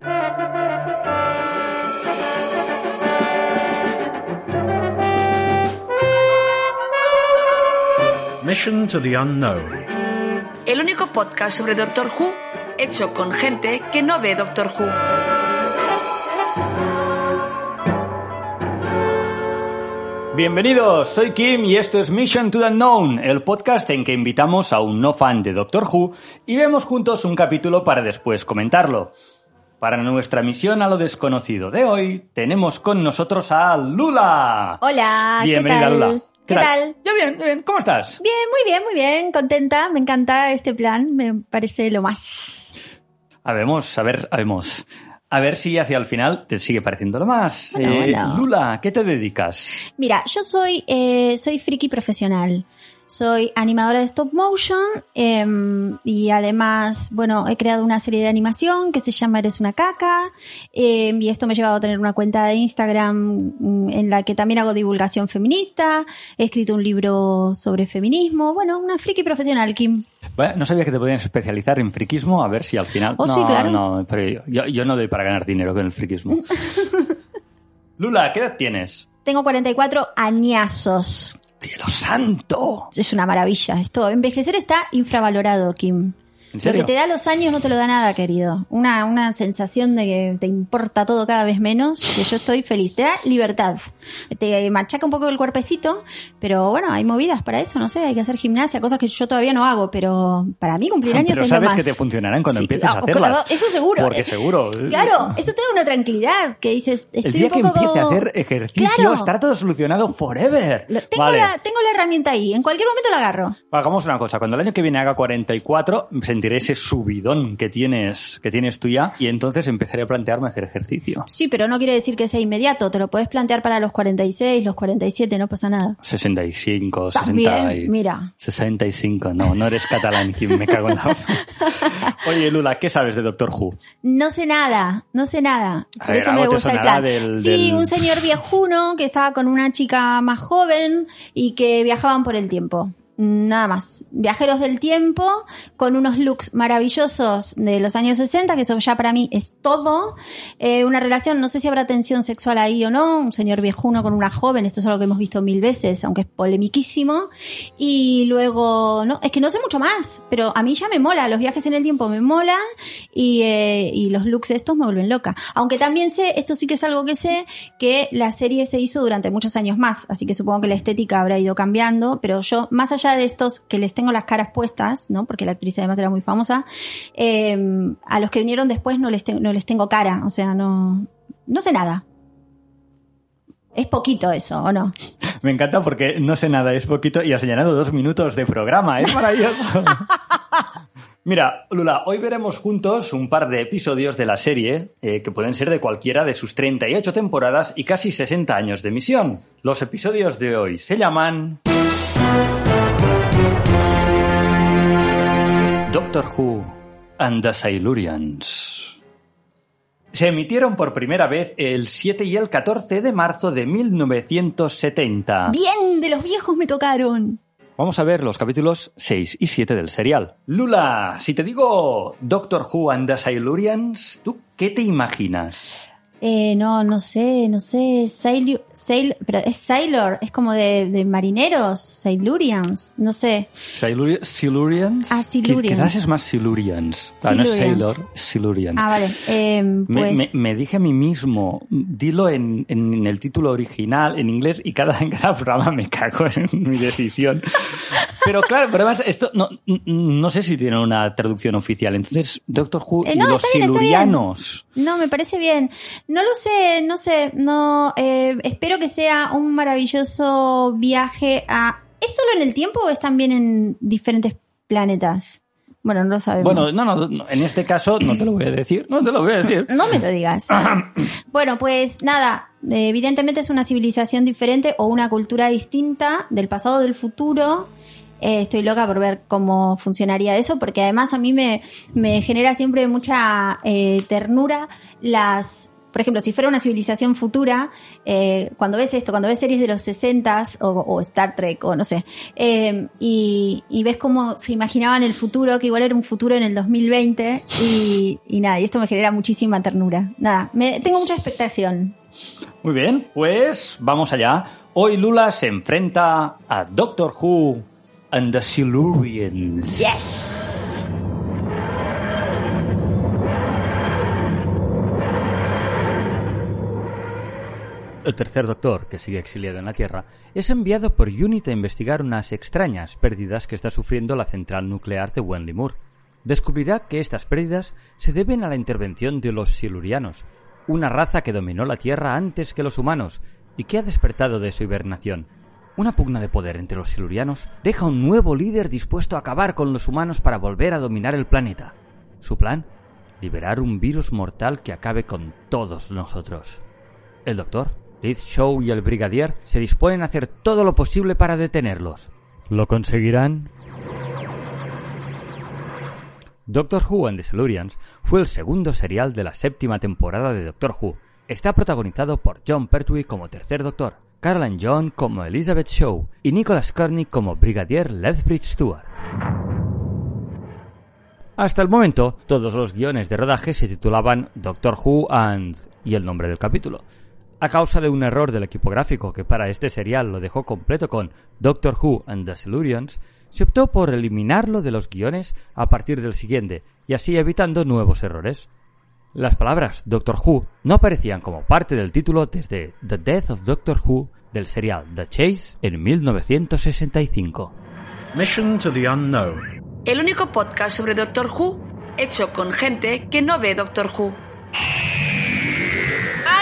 Mission to the Unknown. El único podcast sobre Doctor Who hecho con gente que no ve Doctor Who. Bienvenidos, soy Kim y esto es Mission to the Unknown, el podcast en que invitamos a un no fan de Doctor Who y vemos juntos un capítulo para después comentarlo. Para nuestra misión a lo desconocido de hoy, tenemos con nosotros a Lula. Hola, Bienvenida, ¿qué tal? Lula. ¿Qué tal? Yo bien, bien, ¿cómo estás? Bien, muy bien, muy bien, contenta, me encanta este plan, me parece lo más. A ver, a ver si hacia el final te sigue pareciendo lo más. Bueno, Eh, bueno. Lula, ¿qué te dedicas? Mira, yo soy, eh, soy friki profesional. Soy animadora de stop motion em, y además, bueno, he creado una serie de animación que se llama Eres una caca em, y esto me ha llevado a tener una cuenta de Instagram mm, en la que también hago divulgación feminista, he escrito un libro sobre feminismo, bueno, una friki profesional, Kim. Bueno, no sabía que te podían especializar en friquismo, a ver si al final... Oh, no, sí, claro. no, pero yo, yo no doy para ganar dinero con el friquismo. Lula, ¿qué edad tienes? Tengo 44 añazos. ¡Cielo santo! Es una maravilla. Esto, envejecer está infravalorado, Kim. ¿En Lo serio? que te da los años no te lo da nada, querido. Una, una sensación de que te importa todo cada vez menos, que yo estoy feliz. Te da libertad. Te machaca un poco el cuerpecito, pero bueno, hay movidas para eso, no sé, hay que hacer gimnasia, cosas que yo todavía no hago, pero para mí cumplir años Pero es sabes lo más. que te funcionarán cuando Sí, empieces a ah, hacerlas. claro, Eso seguro. Porque seguro. Claro, eso te da una tranquilidad, que dices, estoy El día un que poco... empiece a hacer ejercicio Claro. estará todo solucionado forever. Lo- Tengo, vale. la, tengo la herramienta ahí, en cualquier momento la agarro. Hagamos una cosa, cuando el año que viene haga 44, sentiré ese subidón que tienes, que tienes tú ya, y entonces empezaré a plantearme hacer ejercicio. Sí, pero no quiere decir que sea inmediato. Te lo puedes plantear para los 46, los 47, no pasa nada. 65, 60 También, y- mira. 65, no, no eres catalán, quien me cago en la... Oye, Lula, ¿qué sabes de Doctor Who? No sé nada, no sé nada. A Por ver, eso me gusta el sonará plan. del- sí, del- un señor viejuno que estaba con una chica más joven y que viajaban por el tiempo. Nada más. Viajeros del tiempo con unos looks maravillosos de los años 60, que eso ya para mí es todo. Eh, una relación, no sé si habrá tensión sexual ahí o no. Un señor viejuno con una joven, esto es algo que hemos visto mil veces, aunque es polemiquísimo. Y luego, no, es que no sé mucho más, pero a mí ya me mola. Los viajes en el tiempo me molan y, eh, y los looks estos me vuelven loca. Aunque también sé, esto sí que es algo que sé, que la serie se hizo durante muchos años más, así que supongo que la estética habrá ido cambiando, pero yo, más allá de estos que les tengo las caras puestas, ¿no? Porque la actriz además era muy famosa, eh, a los que vinieron después no les, te- no les tengo cara, o sea, no, no sé nada. Es poquito eso, ¿o no? Me encanta porque no sé nada, es poquito y has señalado dos minutos de programa, es maravilloso. Mira, Lula, hoy veremos juntos un par de episodios de la serie eh, que pueden ser de cualquiera de sus 38 temporadas y casi 60 años de emisión. Los episodios de hoy se llaman... Doctor Who and the Silurians. Se emitieron por primera vez el 7 y el 14 de marzo de 1970. Bien, de los viejos me tocaron. Vamos a ver los capítulos 6 y 7 del serial. Lula, si te digo Doctor Who and the Silurians, ¿tú qué te imaginas? Eh, no, no sé, no sé, Sailor, Sail, pero es Sailor, es como de, de marineros, Silurians, no sé. Siluri- Silurians? Ah, Silurians. Quizás es más Silurians. Ah, no es. Sailor, Silurians. Ah, vale, eh, Me, pues, me- me dije a mí mismo, dilo en, en el título original, en inglés, y cada, cada programa me cago en mi decisión. Pero claro, pero además, esto no, no sé si tiene una traducción oficial. Entonces, Doctor Who Eh, y no, los bien, está bien. silurianos. no, me parece bien. No lo sé, no sé, no, eh, espero que sea un maravilloso viaje a... ¿Es solo en el tiempo o es también en diferentes planetas? Bueno, no lo sabemos. Bueno, no, no, no, en este caso no te lo voy a decir, no te lo voy a decir. No me lo digas. bueno, pues nada, evidentemente es una civilización diferente o una cultura distinta del pasado del futuro. Eh, estoy loca por ver cómo funcionaría eso, porque además a mí me, me genera siempre mucha eh, ternura las por ejemplo, si fuera una civilización futura, eh, cuando ves esto, cuando ves series de los 60s o, o Star Trek o no sé, eh, y, y, ves cómo se imaginaban el futuro, que igual era un futuro en el 2020, y, y nada, y esto me genera muchísima ternura. Nada, me, tengo mucha expectación. Muy bien, pues vamos allá. Hoy Lula se enfrenta a Doctor Who and the Silurians. Yes. El tercer doctor, que sigue exiliado en la Tierra, es enviado por UNIT a investigar unas extrañas pérdidas que está sufriendo la central nuclear de Wenley Moore. Descubrirá que estas pérdidas se deben a la intervención de los silurianos, una raza que dominó la Tierra antes que los humanos y que ha despertado de su hibernación. Una pugna de poder entre los silurianos deja un nuevo líder dispuesto a acabar con los humanos para volver a dominar el planeta. Su plan, liberar un virus mortal que acabe con todos nosotros. El doctor, Liz Shaw y el brigadier se disponen a hacer todo lo posible para detenerlos. ¿Lo conseguirán? Doctor Who and the Silurians fue el segundo serial de la séptima temporada de Doctor Who. Está protagonizado por John Pertwee como tercer doctor, Caroline John como Elizabeth Shaw y Nicholas Kearney como brigadier Lethbridge Stewart. Hasta el momento, todos los guiones de rodaje se titulaban Doctor Who and... y el nombre del capítulo. A causa de un error del equipo gráfico que para este serial lo dejó completo con Doctor Who and the Silurians, se optó por eliminarlo de los guiones a partir del siguiente, y así evitando nuevos errores. Las palabras Doctor Who no aparecían como parte del título desde The Death of Doctor Who del serial The Chase en 1965. Mission to the Unknown. El único podcast sobre Doctor Who hecho con gente que no ve Doctor Who.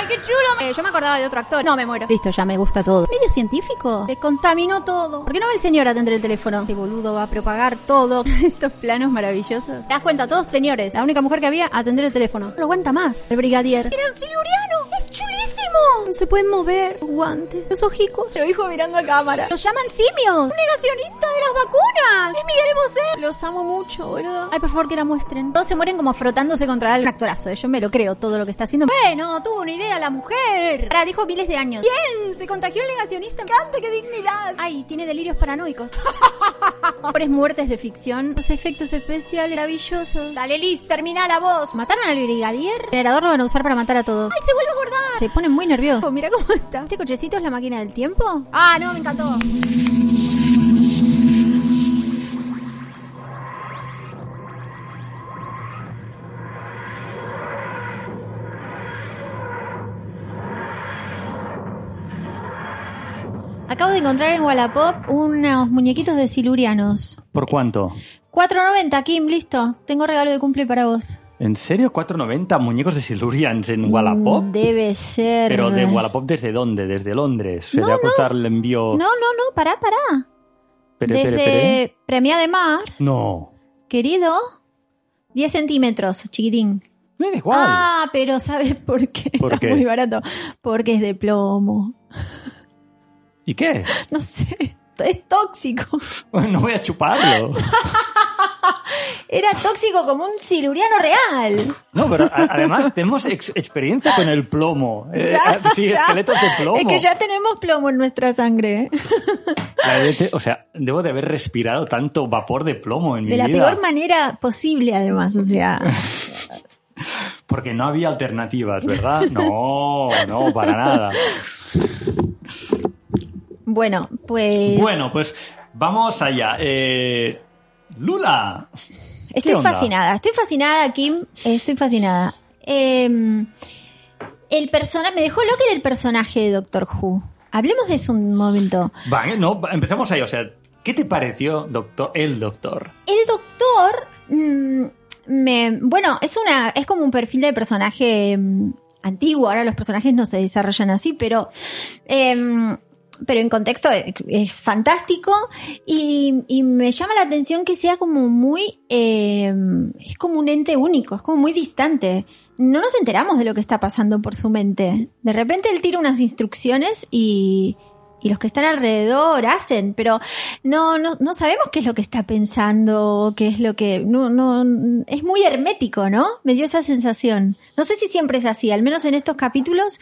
¡Ay, qué chulo! Eh, yo me acordaba de otro actor. No, me muero. Listo, ya me gusta todo. ¿Medio científico? Le contaminó todo. ¿Por qué no va el señor a atender el teléfono? Este boludo va a propagar todo. Estos planos maravillosos. ¿Te das cuenta? Todos señores. La única mujer que había atender el teléfono. No lo aguanta más. El brigadier. Era un siluriano. ¡Es chulísimo! Se pueden mover. Los guantes. Los ojicos. Lo dijo mirando a cámara. Los llaman simios. Un negacionista de las vacunas. Es Miguel Bosé. Los amo mucho, ¿verdad? Ay, por favor, que la muestren. Todos se mueren como frotándose contra algún actorazo. Yo me lo creo todo lo que está haciendo. Bueno, tuvo una idea la mujer. Ahora dijo miles de años. Bien, se contagió el negacionista. ¡Cante, qué dignidad! Ay, tiene delirios paranoicos. Pobres muertes de ficción. Los efectos especiales maravillosos. Dale, Liz, termina la voz. ¿Mataron al brigadier? El generador lo van a usar para matar a todos. ¡Ay, se vuelve a! Se pone muy nervioso. Mira cómo está. ¿Este cochecito es la máquina del tiempo? Ah, no, me encantó. Acabo de encontrar en Wallapop unos muñequitos de silurianos. ¿Por cuánto? 4.90, Kim, listo. Tengo regalo de cumple para vos. ¿En serio? ¿4.90 muñecos de Silurians en Wallapop? Mm, Debe ser. ¿Pero de Wallapop desde dónde? ¿Desde Londres? ¿Se No, le va a no. el envío? No, no, no, pará, pará. Pere, Desde pere, pere. Premia de Mar, No. querido, 10 centímetros, chiquitín. Me da igual. Ah, pero ¿sabes por qué? ¿Por qué? muy barato. Porque es de plomo. ¿Y qué? No sé, es tóxico. No voy a chuparlo. Era tóxico como un siluriano real. No, pero además tenemos ex- experiencia con el plomo. Eh, Ya, sí, ya. esqueletos de plomo. Es que ya tenemos plomo en nuestra sangre. O sea, debo de haber respirado tanto vapor de plomo en mi De la vida. peor manera posible, además. O sea, Porque no había alternativas, ¿verdad? No, no, para nada. Bueno, pues. Bueno, pues vamos allá. Eh, Lula. ¿qué Estoy fascinada, estoy fascinada, Kim. Estoy fascinada. Eh, el personaje. Me dejó loca el personaje de Doctor Who. Hablemos de eso un momento. Vale, no, empezamos ahí. O sea, ¿qué te pareció doctor, el doctor? El doctor. mm, me, bueno, es una. Es como un perfil de personaje mm, antiguo. Ahora los personajes no se desarrollan así, pero. em, pero en contexto es, fantástico y, y me llama la atención que sea como muy, eh, es como un ente único, es como muy distante. No nos enteramos de lo que está pasando por su mente. De repente él tira unas instrucciones y, y los que están alrededor hacen, pero no, no, no sabemos qué es lo que está pensando, qué es lo que, no, no, es muy hermético, ¿no? Me dio esa sensación. No sé si siempre es así, al menos en estos capítulos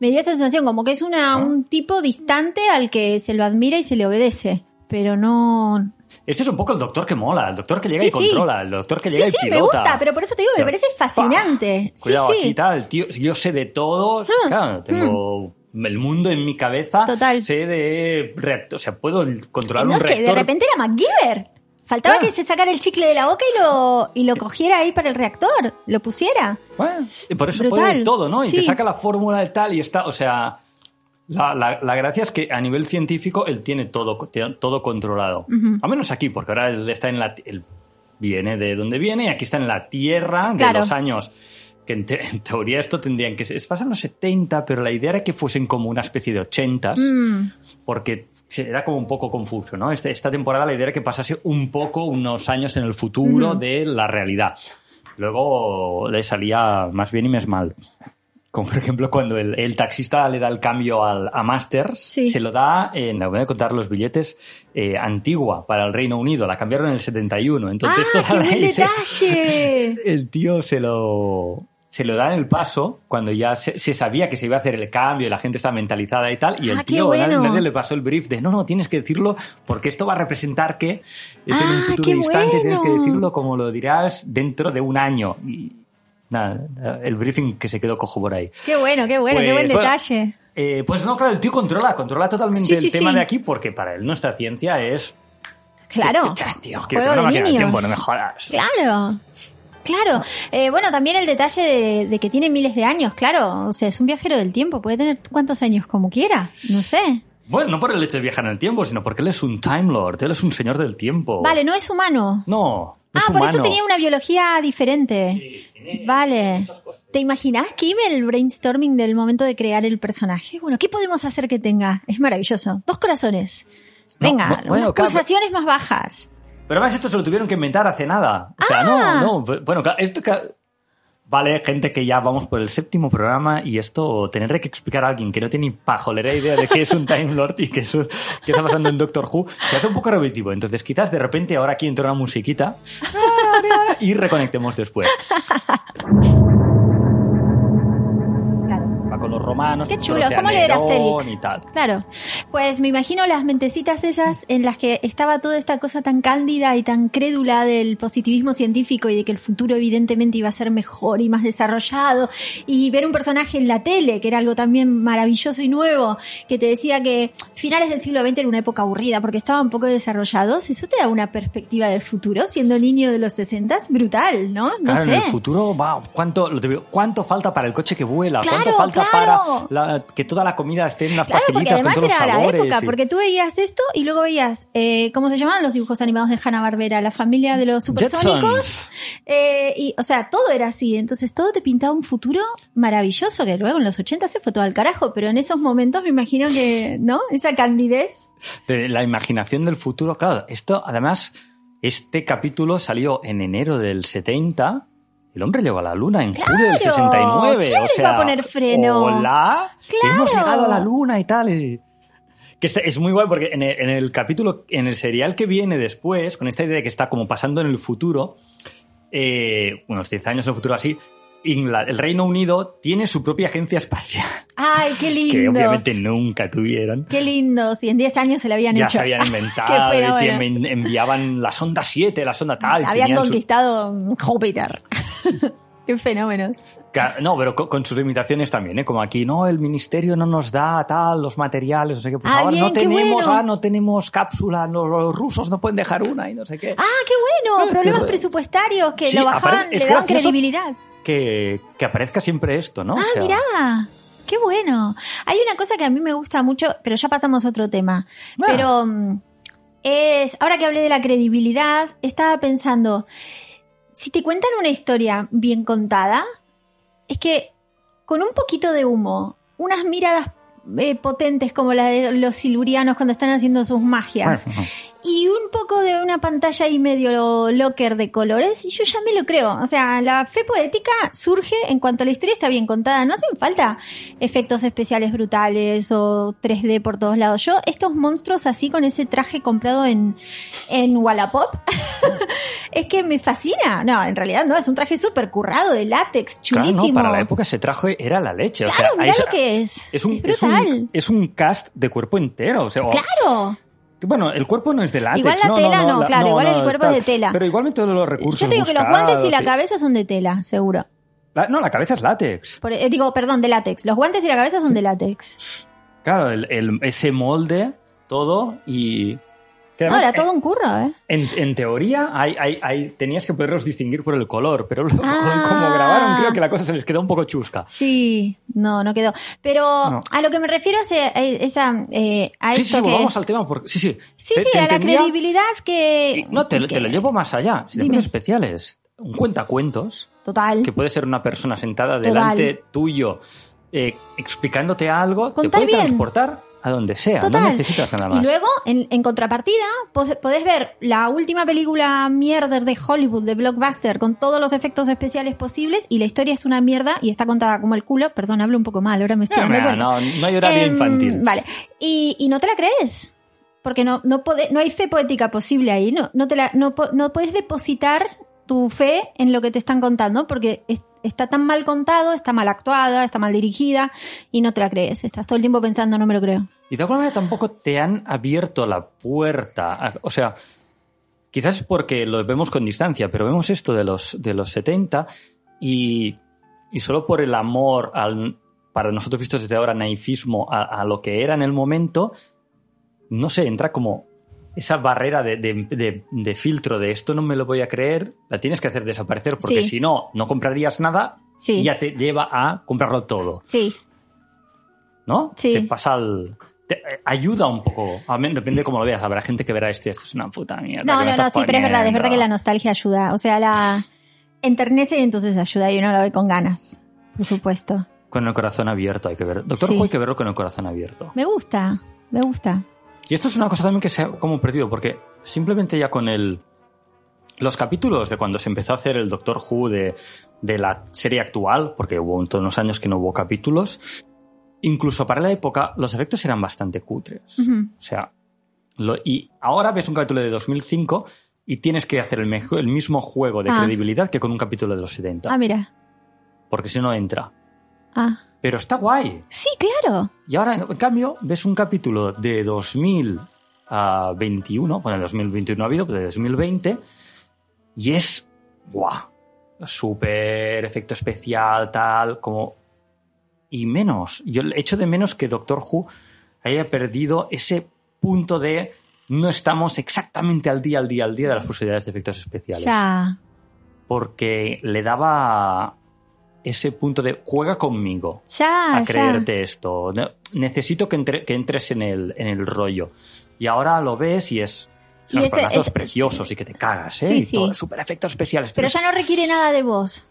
me dio esa sensación como que es una, un tipo distante al que se lo admira y se le obedece, pero no, Este es un poco el doctor que mola, el doctor que llega Sí, y sí. controla, el doctor que Sí, llega sí, y me pilota. gusta, pero por eso te digo, me parece fascinante. ¡pah! Sí, Cuidado, sí. aquí tal, tío, yo sé de todo, Ah, claro, tengo el mundo en mi cabeza, Total. sé de reactor, o sea, puedo controlar No, un es que de reactor. repente era MacGyver. Faltaba Ah. que se sacara el chicle de la boca y lo, y lo cogiera ahí para el reactor, lo pusiera. Bueno, y por eso Brutal. puede todo, ¿no? Y te saca la fórmula de tal y está, o sea, la, la- la gracia es que a nivel científico él tiene todo, todo controlado. A menos aquí, porque ahora él está en la, él viene de donde viene y aquí está en la Tierra de Claro. los años que en, te- en teoría esto tendrían que ser, pasan los 70, pero la idea era que fuesen como una especie de 80 Mm. porque era como un poco confuso, ¿no? Este- esta temporada la idea era que pasase un poco, unos años en el futuro de la realidad. Luego le salía más bien y más mal. Como por ejemplo cuando el, el taxista le da el cambio al, a Masters, Sí. se lo da, en la voy a contar los billetes, eh, antigua para el Reino Unido, la cambiaron en el 71. Entonces ¡Ah, qué buen detalle! el tío se lo se lo da en el paso cuando ya se, se sabía que se iba a hacer el cambio y la gente está mentalizada y tal y el Ah, tío bueno. nadie le pasó el brief de no no tienes que decirlo porque esto va a representar que es en un Ah, futuro qué distante tienes que bueno. decirlo como lo dirás dentro de un año y nada el briefing que se quedó cojo por ahí Qué bueno, qué bueno, qué Pues, buen bueno, detalle. eh, pues no claro el tío controla controla totalmente Sí, el sí, tema sí. de aquí porque para él nuestra ciencia es Claro. Cha, tío, que Juego tengo una de máquina del niños. tiempo no me jodas Claro. Claro. Eh, bueno, también el detalle de, de que tiene miles de años, claro. O sea, es un viajero del tiempo. Puede tener cuántos años como quiera. No sé. Bueno, no por el hecho de viajar en el tiempo, sino porque él es un Time Lord, él es un señor del tiempo. Vale, no es humano. No, no ah, por eso tenía una biología diferente. Vale. ¿Te imaginas, Kim, el brainstorming del momento de crear el personaje? Bueno, ¿qué podemos hacer que tenga? Es maravilloso. Dos corazones. No, Venga, bu- bueno, unas pulsaciones más bajas. Pero además esto se lo tuvieron que inventar hace nada. O sea, Ah. no, no. Bueno, esto ca- Vale, gente que ya vamos por el séptimo programa y esto tendré que explicar a alguien que no tiene ni pajolera idea de qué es un Time Lord y qué, es un- qué está pasando en Doctor Who, se hace un poco repetitivo. Entonces quizás de repente ahora aquí entra una musiquita y reconectemos después. romanos, Qué chulo, ¿cómo leer Asterix? y tal. Claro. Pues me imagino las mentecitas esas en las que estaba toda esta cosa tan cándida y tan crédula del positivismo científico y de que el futuro evidentemente iba a ser mejor y más desarrollado. Y ver un personaje en la tele, que era algo también maravilloso y nuevo, que te decía que finales del siglo XX era una época aburrida porque estaban poco desarrollados. Eso te da una perspectiva del futuro, siendo niño de los 60 brutal, ¿no? No Claro, sé. en el futuro, va, ¿cuánto, lo te digo, ¿cuánto falta para el coche que vuela? ¿Cuánto Claro, falta claro. La- que toda la comida esté en unas Claro, porque pastillitas con todos los era la sabores? época, y- porque tú veías esto y luego veías, eh, ¿cómo se llamaban los dibujos animados de Hanna-Barbera? La familia de los supersónicos. Eh, y, o sea, todo era así. Entonces todo te pintaba un futuro maravilloso que luego en los 80 se fue todo al carajo, pero en esos momentos me imagino que, ¿no? Esa candidez. de la imaginación del futuro. Claro, esto, además, este capítulo salió en enero del 70. El hombre llegó a la luna en Claro, julio del 69. ¿quién o sea, iba a poner freno? Hola, Claro. hemos llegado a la luna y tal. Que es muy guay porque en el, en el capítulo, en el serial que viene después, con esta idea de que está como pasando en el futuro, eh, unos 10 años en el futuro así, Ingla- el Reino Unido tiene su propia agencia espacial, Ay, qué lindo. que obviamente nunca tuvieron. Qué lindos. Y en 10 años se lo habían ya hecho. se habían Qué inventado, y enviaban la sonda 7, la sonda tal. Habían su- conquistado Júpiter. Qué fenómenos. No, pero con, con sus limitaciones también, ¿eh? Como aquí, no, el ministerio no nos da tal, los materiales, no sé qué. Pues Ah, ahora bien, no tenemos, bueno. ah, no tenemos cápsula, no, los rusos no pueden dejar una y no sé qué. Ah, qué bueno. Eh, Problemas qué- presupuestarios que Sí, lo bajaban, le daban credibilidad. Que, que aparezca siempre esto, ¿no? O Ah, sea, mirá. Qué bueno. Hay una cosa que a mí me gusta mucho, pero ya pasamos a otro tema. Ah. Pero mm, es, ahora que hablé de la credibilidad, estaba pensando, si te cuentan una historia bien contada, es que con un poquito de humo, unas miradas eh, potentes como la de los silurianos cuando están haciendo sus magias. Y un poco de una pantalla y medio locker de colores, y yo ya me lo creo. O sea, la fe poética surge en cuanto la historia está bien contada. No hacen falta efectos especiales brutales o 3D por todos lados. Yo, estos monstruos así con ese traje comprado en, en Wallapop, es que me fascina. No, en realidad no, es un traje súper currado de látex, Claro, chulísimo. no, para la época ese traje era la leche. o Claro, sea, mirá ahí- lo que es. Es un, Es es, un, brutal. es un cast de cuerpo entero. O sea, o- Claro. Bueno, el cuerpo no es de látex. Igual la no, tela no, no, la- claro, igual el cuerpo es de tela. Pero igualmente todos los recursos Yo te digo que los guantes y la cabeza son de tela, seguro. La- no, la cabeza es látex. Por- eh, digo, perdón, de látex. Los guantes y la cabeza son de látex. Claro, el, el- ese molde, todo y... No, además, era todo un curro, ¿eh? En, en teoría, hay, hay, hay- tenías que poderlos distinguir por el color, pero luego, Ah. como grabaron, creo que la cosa se les quedó un poco chusca. Sí, no, no quedó. Pero No. a lo que me refiero es a, esa, eh, a Sí, esto sí, que... volvamos al tema. Porque, sí, sí. Sí, Te- sí, te a la credibilidad que... No, te, lo- que- te lo llevo más allá. Si Dime. especiales, un cuentacuentos, Total. que puede ser una persona sentada Total. delante tuyo eh, explicándote algo, te puede bien. transportar a donde sea. Total. No necesitas nada más. Y luego, en, en contrapartida, pod- podés ver la última película mierder de Hollywood, de Blockbuster, con todos los efectos especiales posibles, y la historia es una mierda y está contada como el culo. Perdón, hablo un poco mal, ahora me estoy No, dando cuenta. no, no hay horario Em, infantil. Vale. Y, y no te la crees. Porque no, no, pode- no hay fe poética posible ahí. No, no, te la, no, no puedes depositar tu fe en lo que te están contando porque es- está tan mal contado, está mal actuada, está mal dirigida y no te la crees. Estás todo el tiempo pensando, no me lo creo. Y de alguna manera tampoco te han abierto la puerta. o sea, quizás es porque lo vemos con distancia, pero vemos esto de los, de los 70 y, y solo por el amor al, para nosotros vistos desde ahora, naifismo a, a lo que era en el momento, no sé, entra como esa barrera de, de- de- de filtro de esto no me lo voy a creer, la tienes que hacer desaparecer porque Sí. si no, no comprarías nada Sí. y ya te lleva a comprarlo todo. Sí, ¿no? Sí. Te pasa al... te- eh, ayuda un poco. Depende de cómo lo veas. Habrá gente que verá esto y esto es una puta mierda. No, no, no, estás sí, pero es verdad, es verdad que la nostalgia ayuda. O sea, la enternece y entonces ayuda y uno la ve con ganas. Por supuesto. Con el corazón abierto hay que ver. Doctor Sí. Hay que verlo con el corazón abierto. Me gusta, me gusta. Y esto es una cosa también que se ha como perdido, porque simplemente ya con el... Los capítulos de cuando se empezó a hacer el Doctor Who de, de la serie actual, porque hubo todos unos años que no hubo capítulos, incluso para la época los efectos eran bastante cutres. O sea, lo- y ahora ves un capítulo de 2005 y tienes que hacer el, mejo- el mismo juego de Ah. credibilidad que con un capítulo de los 70. Ah, mira. Porque si no entra. Ah. Pero está guay. Sí, claro. Y ahora, en cambio, ves un capítulo de 2021, bueno, 2021 ha habido, pero de 2020, y es, guau, súper efecto especial, tal, como... Y menos, yo echo de menos que Doctor Who haya perdido ese punto de no estamos exactamente al día, al día, al día de las posibilidades de efectos especiales Ya. porque le daba ese punto de juega conmigo Ya, a ya. creerte esto. Ne- Necesito que, entre- que entres en el, en el rollo. Y ahora lo ves y es Y unos ese- plazos es- preciosos y que te cagas, ¿eh? Sí, y sí. todo, super efectos especiales. Pero ya no requiere nada de vos.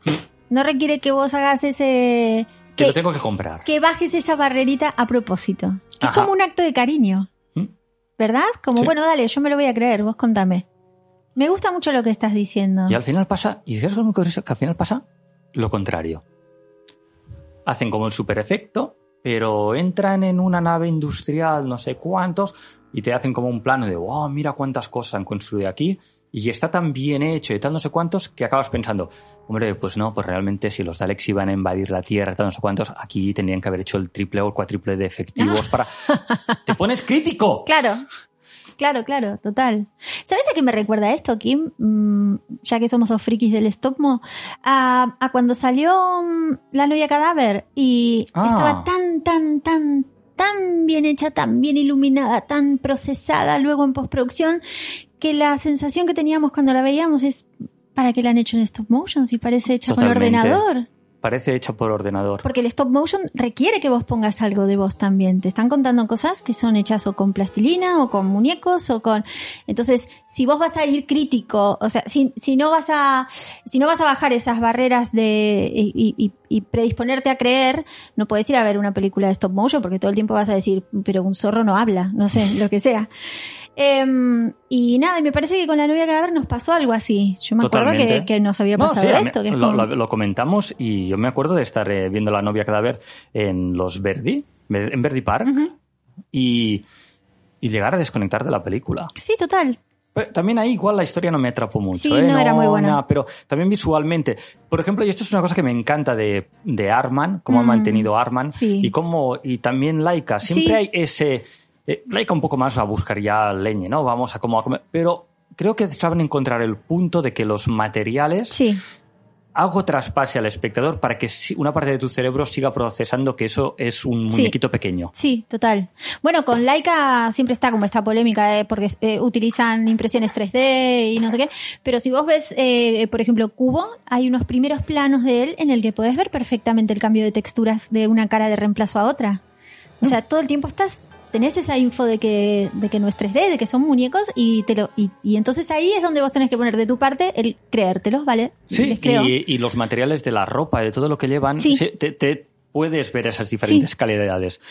No requiere que vos hagas ese... que Que, lo tengo que comprar. que bajes esa barrerita a propósito. Que es como un acto de cariño. ¿Mm? ¿Verdad? Como, Sí. bueno, dale, yo me lo voy a creer, vos contame. Me gusta mucho lo que estás diciendo. Y al final pasa, y es curioso, que al final pasa lo contrario. Hacen como el super efecto, pero entran en una nave industrial, no sé cuántos, y te hacen como un plano de, wow, mira cuántas cosas han construido aquí, y está tan bien hecho y tal no sé cuántos, que acabas pensando, hombre, pues no, pues realmente si los Daleks iban a invadir la Tierra, tal no sé cuántos, aquí tendrían que haber hecho el triple o el cuádruple de efectivos para... ¡Te pones crítico! Claro, claro, claro, total. ¿Sabes a qué me recuerda esto, Kim? Mm, ya que somos dos frikis del Stopmo, a, a cuando salió mm, La novia cadáver y Ah. estaba tan, tan, tan, tan bien hecha, tan bien iluminada, tan procesada luego en postproducción, que la sensación que teníamos cuando la veíamos es, ¿para qué la han hecho en stop motion si parece hecha con ordenador? Parece hecha por ordenador. Porque el stop motion requiere que vos pongas algo de vos también. Te están contando cosas que son hechas o con plastilina o con muñecos o con. Entonces, si vos vas a ir crítico, o sea, si, no vas a, si no vas a bajar esas barreras de y predisponerte a creer, no puedes ir a ver una película de stop motion porque todo el tiempo vas a decir, pero un zorro no habla, no sé, lo que sea. Em, y nada, y me parece que con la novia cadáver nos pasó algo así. Yo me acuerdo que, nos había No, pasado sí, esto. Que es lo, como- lo- lo comentamos y yo me acuerdo de estar eh, viendo la novia cadáver en los Verdi, en Verdi Park, y, y llegar a desconectar de la película. Sí, total. Pero también ahí igual la historia no me atrapó mucho. Sí, ¿eh? no era muy buena. pero también visualmente. Por ejemplo, y esto es una cosa que me encanta de, de Arman, cómo ha Mm, mantenido Arman, sí. y cómo, y también Laika. Siempre Sí. hay ese, eh, Laika un poco más a buscar ya leñe, ¿no? Vamos a como a comer, pero creo que saben encontrar el punto de que los materiales Sí. Algo traspase al espectador para que una parte de tu cerebro siga procesando que eso es un Sí. muñequito pequeño. Sí, total. Bueno, con Laika siempre está como esta polémica porque eh, utilizan impresiones 3D y no sé qué, pero si vos ves, eh, por ejemplo, Cubo, hay unos primeros planos de él en el que podés ver perfectamente el cambio de texturas de una cara de reemplazo a otra. O sea, todo el tiempo estás tenés esa info de que de que no es 3D, de que son muñecos y te lo y, y entonces ahí es donde vos tenés que poner de tu parte el creértelo, ¿vale? Sí, Les creo. y, y los materiales de la ropa, de todo lo que llevan, Sí. se- te, te puedes ver esas diferentes Sí. calidades.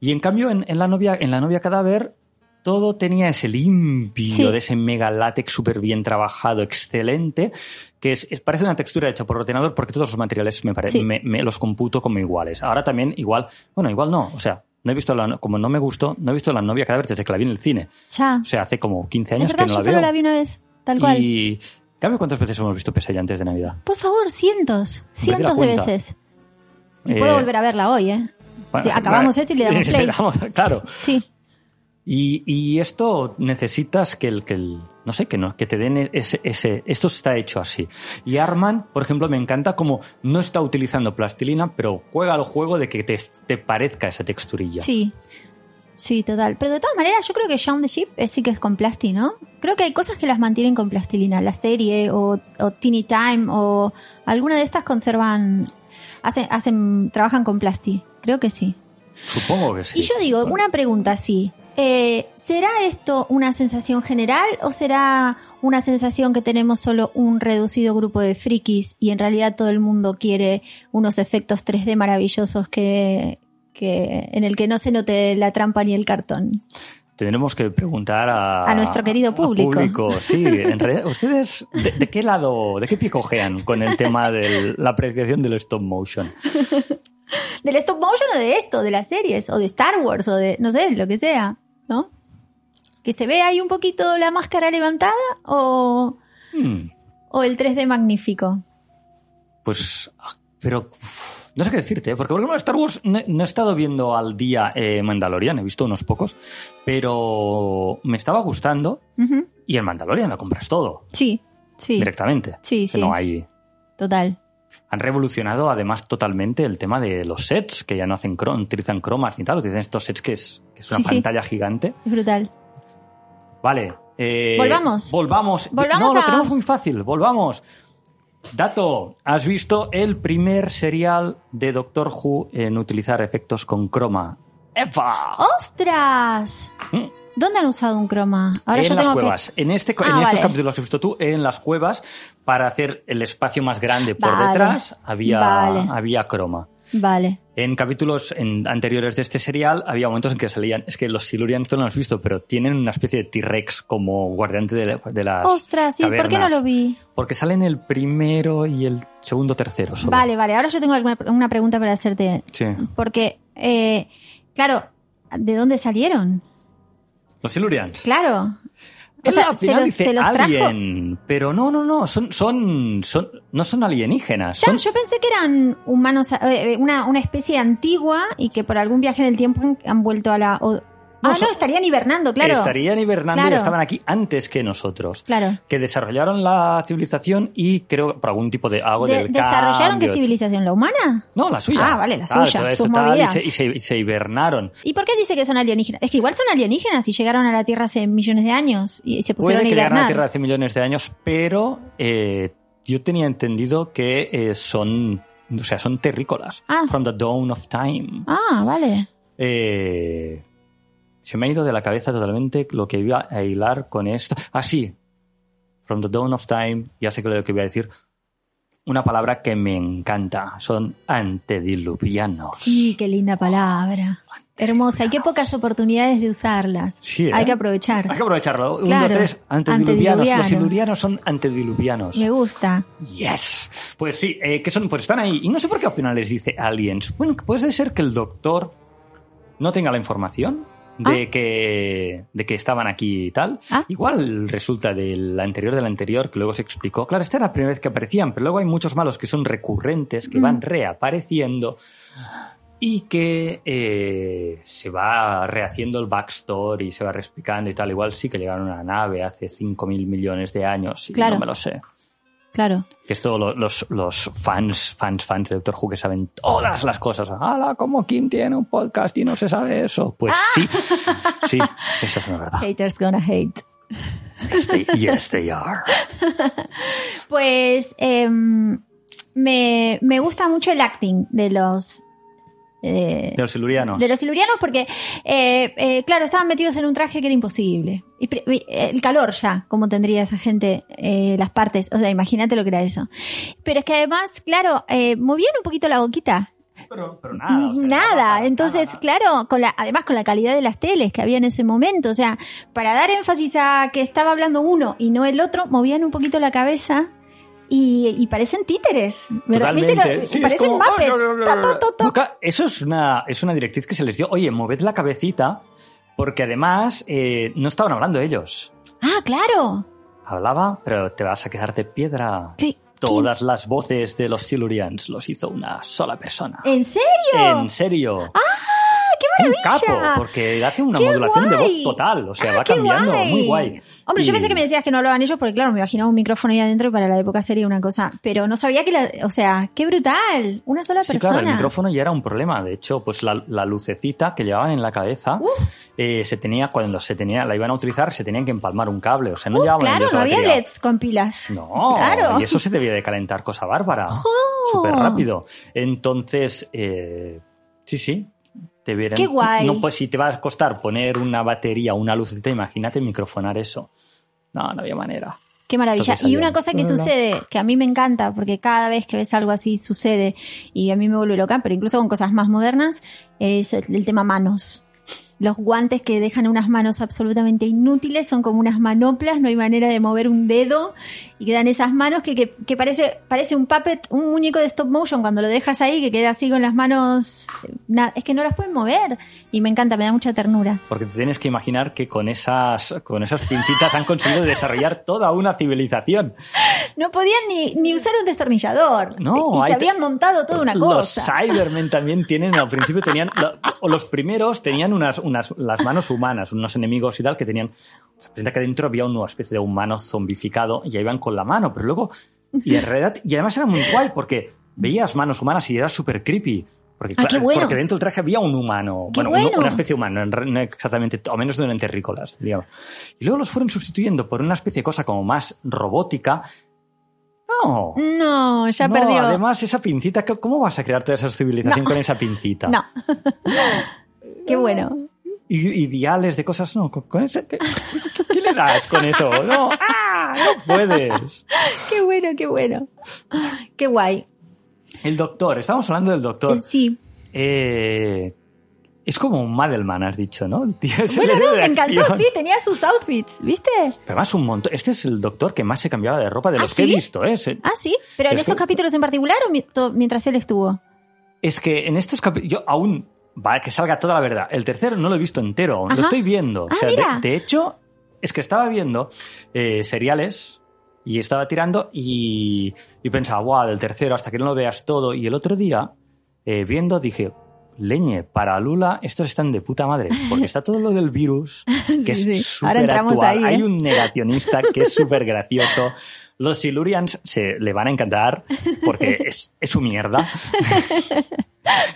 Y en cambio, en, en la novia, en la novia cadáver, todo tenía ese limpio, Sí. de ese mega látex súper bien trabajado, excelente, que es, es- parece una textura hecha por ordenador porque todos los materiales me, pare- Sí. me, me los computo como iguales. Ahora también igual, bueno, igual no, o sea, no he visto la, como no me gustó, no he visto la novia cadáver desde que la vi en el cine. Ya. O sea, hace como 15 Es años verdad, que no yo la solo veo. la vi una vez, tal cual. Y, cambio, ¿cuántas veces hemos visto Pesadilla antes de Navidad? Por favor, cientos, cientos de veces. Y Eh, puedo volver a verla hoy, ¿eh? Bueno, Sí, acabamos esto y le damos play. damos- claro. Sí, Y, y esto necesitas que el, que el, no sé, que no, que te den ese, ese, esto está hecho así. Y Arman, por ejemplo, me encanta como no está utilizando plastilina, pero juega al juego de que te, te parezca esa texturilla. sí. Sí, total. Pero de todas maneras, yo creo que Shaun the Sheep es, sí que es con plasti, ¿no? Creo que hay cosas que las mantienen con plastilina. La serie o, o Teeny Time o alguna de estas conservan, hacen, hacen, trabajan con plasti. Creo que sí. Supongo que sí. Y yo digo, una pregunta así. Eh, ¿Será esto una sensación general o será una sensación que tenemos solo un reducido grupo de frikis y en realidad todo el mundo quiere unos efectos 3D maravillosos que, que en el que no se note la trampa ni el cartón? Tendremos que preguntar a, A nuestro querido público. público. Sí, en realidad, ¿ustedes de, de qué lado, de qué pie cojean con el tema de la apreciación del stop motion? ¿Del stop motion o de esto, de las series, o de Star Wars, o de, no sé, lo que sea, ¿no? ¿Que se ve ahí un poquito la máscara levantada o, Hmm. o el 3D magnífico? Pues, ah, pero uf, no sé qué decirte, ¿eh? porque por ejemplo Star Wars no, no he estado viendo al día eh, Mandalorian, he visto unos pocos, pero me estaba gustando y en Mandalorian lo compras todo Sí, sí. directamente. Sí, sí. No hay. Total. Han revolucionado además totalmente el tema de los sets, que ya no hacen cro- utilizan cromas ni tal, utilizan estos sets que es, que es una Sí, sí. pantalla gigante. Es brutal. Vale. eh, Volvamos. Volvamos. Volvamos no, lo tenemos muy fácil. Volvamos. Dato, ¿has visto el primer serial de Doctor Who en utilizar efectos con croma? ¡Efa! ¡Ostras! Mm. ¿Dónde han usado un croma? Ahora en yo las tengo cuevas. En, este, Ah, en estos capítulos que has visto tú, en las cuevas, para hacer el espacio más grande por Vale. detrás, había, Vale. había croma. Vale. En capítulos en- anteriores de este serial había momentos en que salían, es que los Silurians tú no lo has visto, pero tienen una especie de T-Rex como guardiante de, de las ¡Ostras! ¿y por qué no lo vi? Porque salen el primero y el segundo tercero solo. Vale, vale. Ahora yo tengo una pregunta para hacerte. Sí. Porque, eh, claro, ¿de dónde salieron? Los Silurians. Claro. O sea, al ¿se final los, dice se los trajo? alien, pero no, no, no, son, son, son, no son alienígenas. Ya, son, yo pensé que eran humanos, eh, eh, una, una especie antigua y que por algún viaje en el tiempo han vuelto a la... No, ah, no, estarían hibernando, claro. Estarían hibernando y estaban aquí antes que nosotros. Claro. Que desarrollaron la civilización y creo por algún tipo de algo De- del ¿Desarrollaron qué cambio. civilización? ¿La humana? No, la suya. Ah, vale, la suya, sus esto tal, y se, y se- y se hibernaron. ¿Y por qué dice que son alienígenas? Es que igual son alienígenas y llegaron a la Tierra hace millones de años y se pusieron Puede a que llegaran a la hibernar. Tierra hace millones de años, pero eh, yo tenía entendido que eh, son, o sea, son terrícolas. Ah. From the dawn of time. Ah, vale. Eh, se me ha ido de la cabeza totalmente lo que iba a hilar con esto. Ah, sí. From the dawn of time, ya sé que lo que voy a decir. una palabra que me encanta. Son antediluvianos. Sí, qué linda palabra. Hermosa. Hay que pocas oportunidades de usarlas. Sí, ¿eh? Hay que aprovechar. Hay que aprovecharlo. Claro. dos, tres. Antediluvianos. Los Antediluvianos. silurianos son antediluvianos. Me gusta. Yes. Pues sí, eh, que son, pues están ahí. Y no sé por qué al final les dice aliens. Bueno, puede ser que el doctor no tenga la información de que de que estaban aquí y tal. Ah. Igual resulta del anterior del anterior que luego se explicó. Claro, esta era la primera vez que aparecían, pero luego hay muchos malos que son recurrentes, que van reapareciendo y que eh, se va rehaciendo el backstory, se va reexplicando y tal. Igual sí que llegaron a una nave hace 5.000 millones de años y Claro. no me lo sé. Claro. Que esto lo- los, los fans, fans, fans de Doctor Who que saben todas las cosas. ¡Hala! ¿Cómo quién tiene un podcast y no se sabe eso? Pues sí, sí, eso es una verdad. Haters gonna hate. Yes, they, yes, they are. Pues em, me, me gusta mucho el acting de los eh, De los silurianos. de los silurianos porque, eh, eh, claro, estaban metidos en un traje que era imposible. Y eh, el calor ya, como tendría esa gente eh, las partes. O sea, imagínate lo que era eso. Pero es que además, claro, eh, movían un poquito la boquita. Pero, pero nada. o sea, nada. nada, Entonces, nada. claro, con la, además con la calidad de las teles que había en ese momento. O sea, para dar énfasis a que estaba hablando uno y no el otro, movían un poquito la cabeza. Y, y parecen títeres, ¿verdad? ¿Viste Totalmente. lo- Sí, es parecen como- Muppets. Ta. Eso es una, es una directriz que se les dio. Oye, moved la cabecita, porque además eh, no estaban hablando ellos. Ah, claro. Hablaba, pero te vas a quedar de piedra. Sí. Todas las voces de los Silurians los hizo una sola persona. ¿En serio? En serio. ¡Ah, qué Un maravilla! capo, porque hace una ¡Qué modulación de guay! voz total. O sea, Ah, va qué cambiando. guay. Muy guay. Hombre, yo pensé que me decías que no hablaban ellos porque, claro, me imaginaba un micrófono ahí adentro y para la época sería una cosa. Pero no sabía que la. O sea, qué brutal. Una sola Sí, persona. claro, el micrófono ya era un problema. De hecho, pues la, la lucecita que llevaban en la cabeza eh, se tenía, cuando se tenía, la iban a utilizar, se tenían que empalmar un cable. O sea, no Uh, llevaban claro, no había batería. LEDs con pilas. No, Claro. y eso se debía de calentar cosa bárbara. Súper rápido. Entonces, eh, sí, sí. Te vieran, Qué guay. No, pues si te va a costar poner una batería, una lucecita, imagínate microfonar eso. No, no había manera. Qué maravilla. Entonces, Y una cosa que sucede, que a mí me encanta, porque cada vez que ves algo así sucede, y a mí me vuelve loca, pero incluso con cosas más modernas, es el, el tema manos. Los guantes que dejan unas manos absolutamente inútiles son como unas manoplas, no hay manera de mover un dedo y quedan esas manos que, que, que parece, parece un puppet, un muñeco de stop motion cuando lo dejas ahí, que queda así con las manos, na- es que no las pueden mover y me encanta, me da mucha ternura. Porque te tienes que imaginar que con esas, con esas pincitas han conseguido desarrollar toda una civilización. No podían ni, ni usar un destornillador No, y se habían montado toda una Los cosa. Cybermen también tienen, al principio tenían, o los primeros tenían unas, unas, las manos humanas, unos enemigos y tal, que tenían, se presenta que dentro había una especie de humano zombificado y ya iban con la mano, pero luego, y realidad, y además era muy guay porque veías manos humanas y era súper creepy. Porque, Ah, bueno. porque dentro del traje había un humano, bueno, bueno. una especie re- no exactamente, o menos de un enterrícolas, digamos. Y luego los fueron sustituyendo por una especie de cosa como más robótica. No, No, ya no, perdió. Además, esa pincita, ¿cómo vas a crear toda esa civilización No. con esa pincita? No. Qué bueno. Diales de cosas, no, con, con ese, ¿qué, qué le das con eso? No. No puedes. Qué bueno, qué bueno. Qué guay. El doctor, estamos hablando del doctor. Sí. Eh, es como un Madelman, has dicho, ¿no? El tío Bueno, no, me encantó, acción. sí, tenía sus outfits, ¿viste? Pero además un montón. Este es el doctor que más se cambiaba de ropa de ¿Ah, los que he visto, ¿eh? Ah, sí. Pero en Es estos que- capítulos en particular o mientras él estuvo. Es que en estos capítulos, yo aún, va, que salga toda la verdad. El tercero no lo he visto entero, aún, lo Ajá. estoy viendo. Ah, O sea, de, hecho, es que estaba viendo eh, seriales y estaba tirando y, y pensaba, guau, del tercero hasta que no lo veas todo. Y el otro día, eh, viendo, dije, leñe, para Lula estos están de puta madre, porque está todo lo del virus, que Sí, sí. es súper actual. ahí, ¿eh? Hay un negacionista que es súper gracioso. Los Silurians se le van a encantar porque es, es su mierda.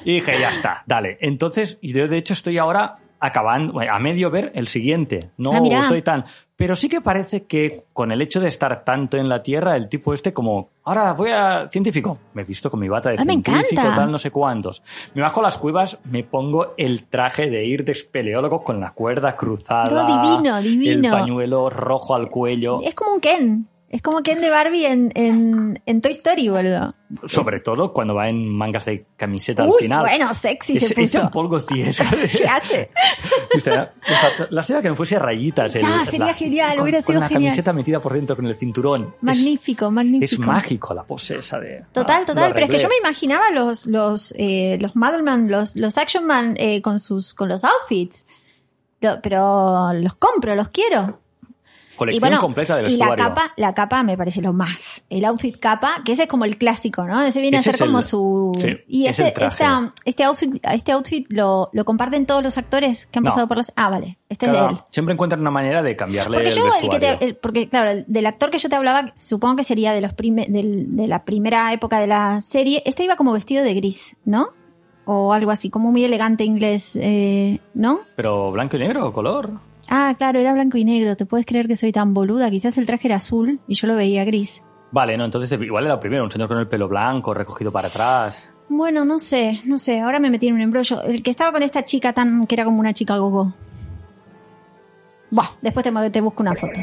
Y dije, ya está, dale. Entonces, y yo de hecho estoy ahora acabando, a medio ver el siguiente. No Ah, estoy tan. Pero sí que parece que con el hecho de estar tanto en la Tierra, el tipo este como, ahora voy a científico. Me he visto con mi bata de Ah, científico, tal, no sé cuántos. Me bajo las cuevas, me pongo el traje de ir de espeleólogo con la cuerda cruzada. No, divino, divino. El pañuelo rojo al cuello. Es como un Ken. Es como Ken de Barbie en, en, en Toy Story, boludo. Sobre todo cuando va en mangas de camiseta al Uy, final. bueno, sexy es, se puso. Es un poco. ¿Qué hace? La sería que me fuese rayitas. el- Ah, sería la- genial, con, hubiera con sido la genial. camiseta metida por dentro con el cinturón. Es- Magnífico, magnífico. Es, mágico la pose esa de... Total, Ah, total, pero es que yo me imaginaba los, los, eh, los Modelman, los, los Action Man eh, con sus, con los outfits. Lo- pero los compro, los quiero. Colección completa de y la vestuario. capa, la capa me parece lo más. El outfit capa, que ese es como el clásico, ¿no? Ese viene Ese a ser es como el- su... sí, y es ese, el traje. esta- este outfit, este outfit lo, lo comparten todos los actores que han No. pasado por las... Ah, vale. Este es de él. siempre encuentran una manera de cambiarle Porque el yo, el que vestuario. te, el- porque claro, el- del actor que yo te hablaba, supongo que sería de los prime- del- de la primera época de la serie. Este iba como vestido de gris, ¿no? O algo así, como muy elegante inglés, eh, ¿no? Pero blanco y negro, color. Ah, claro, era blanco y negro. ¿Te puedes creer que soy tan boluda? Quizás el traje era azul y yo lo veía gris. Vale, no, entonces igual era primero, un señor con el pelo blanco, recogido para atrás. Bueno, no sé, no sé. Ahora me metí en un embrollo. El que estaba con esta chica tan, que era como una chica gogo. Buah, después te, te busco una foto.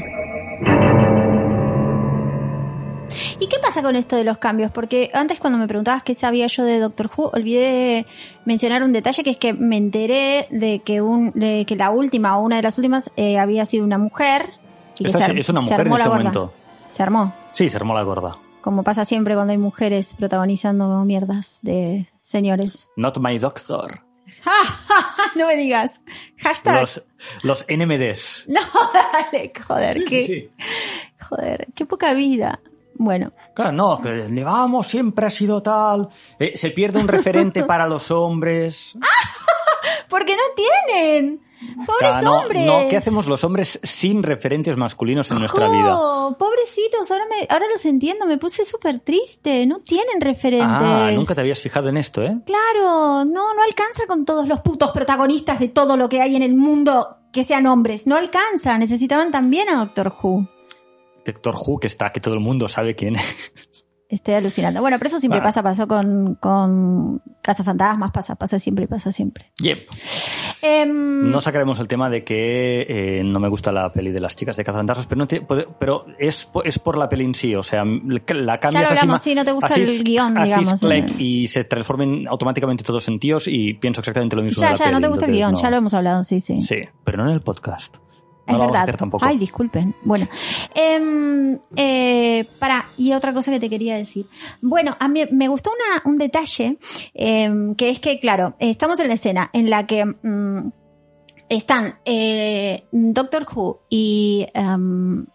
¿Y qué pasa con esto de los cambios? Porque antes cuando me preguntabas qué sabía yo de Doctor Who, olvidé mencionar un detalle que es que me enteré de que un, de que la última o una de las últimas eh, había sido una mujer. y Esta se es- una mujer en este gorda. momento. Se armó, Sí, se armó la gorda. como pasa siempre cuando hay mujeres protagonizando mierdas de señores. Not my doctor. no me digas. Hashtag. Los, los NMDs. No, dale, joder, qué, Sí. joder, qué poca vida. Bueno, Claro, no, que el vamos siempre ha sido tal. Eh, se pierde un referente para los hombres. porque no tienen. Pobres Claro, no, hombres. no, ¿qué hacemos los hombres sin referentes masculinos en nuestra vida? Oh, pobrecitos, ahora, me, ahora los entiendo, me puse súper triste, no tienen referentes. Ah, nunca te habías fijado en esto, ¿eh? Claro, no, no alcanza con todos los putos protagonistas de todo lo que hay en el mundo que sean hombres, no alcanza, necesitaban también a Doctor Who. Doctor Who, que está, que todo el mundo sabe quién es. Estoy alucinando. Bueno, pero eso siempre Bueno. pasa, pasó con, con Cazafantasmas, pasa, pasa siempre, pasa siempre. Yep. Em, No sacaremos el tema de que eh, no me gusta la peli de las chicas de Cazafantasmas, pero, no te- pero es, es por la peli en sí, o sea, la cambias lo así hablamos, sí, no te gusta así el guion, así digamos, click, eh. y se transformen automáticamente todos en tíos y pienso exactamente lo mismo ya, de la ya, no peli, te gusta el guion, no. ya lo hemos hablado, sí, sí. Sí, pero no en el podcast. No es lo vamos a verdad. hacer tampoco. Ay, disculpen. Bueno, em, eh, para, y otra cosa que te quería decir. Bueno, a mí me gustó una, un detalle, em, que es que, claro, estamos en la escena en la que mm, están eh, Doctor Who y em,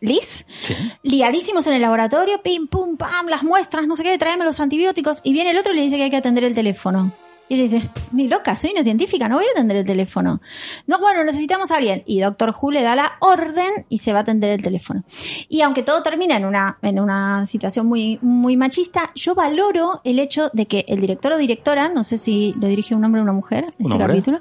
Liz Sí. liadísimos en el laboratorio, pim, pum, pam, las muestras, no sé qué, tráeme los antibióticos, y viene el otro y le dice que hay que atender el teléfono. Y ella dice, "Pff, ni loca, soy una científica, no voy a atender el teléfono. No, bueno, necesitamos a alguien. Y Doctor Who le da la orden y se va a atender el teléfono. Y aunque todo termina en una, en una situación muy, muy machista, yo valoro el hecho de que el director o directora, no sé si lo dirige un hombre o una mujer, este hombre. capítulo,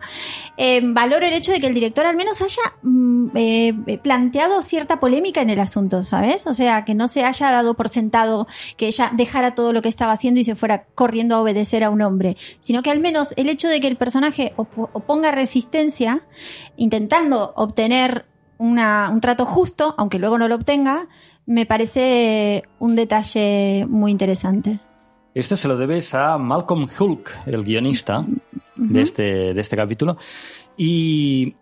eh, valoro el hecho de que el director al menos haya mm, eh, eh, planteado cierta polémica en el asunto, ¿sabes? O sea, que no se haya dado por sentado que ella dejara todo lo que estaba haciendo y se fuera corriendo a obedecer a un hombre, sino que al menos el hecho de que el personaje op- oponga resistencia, intentando obtener una, un trato justo, aunque luego no lo obtenga, me parece un detalle muy interesante. Esto se lo debes a Malcolm Hulk, el guionista de, este, de este capítulo. Y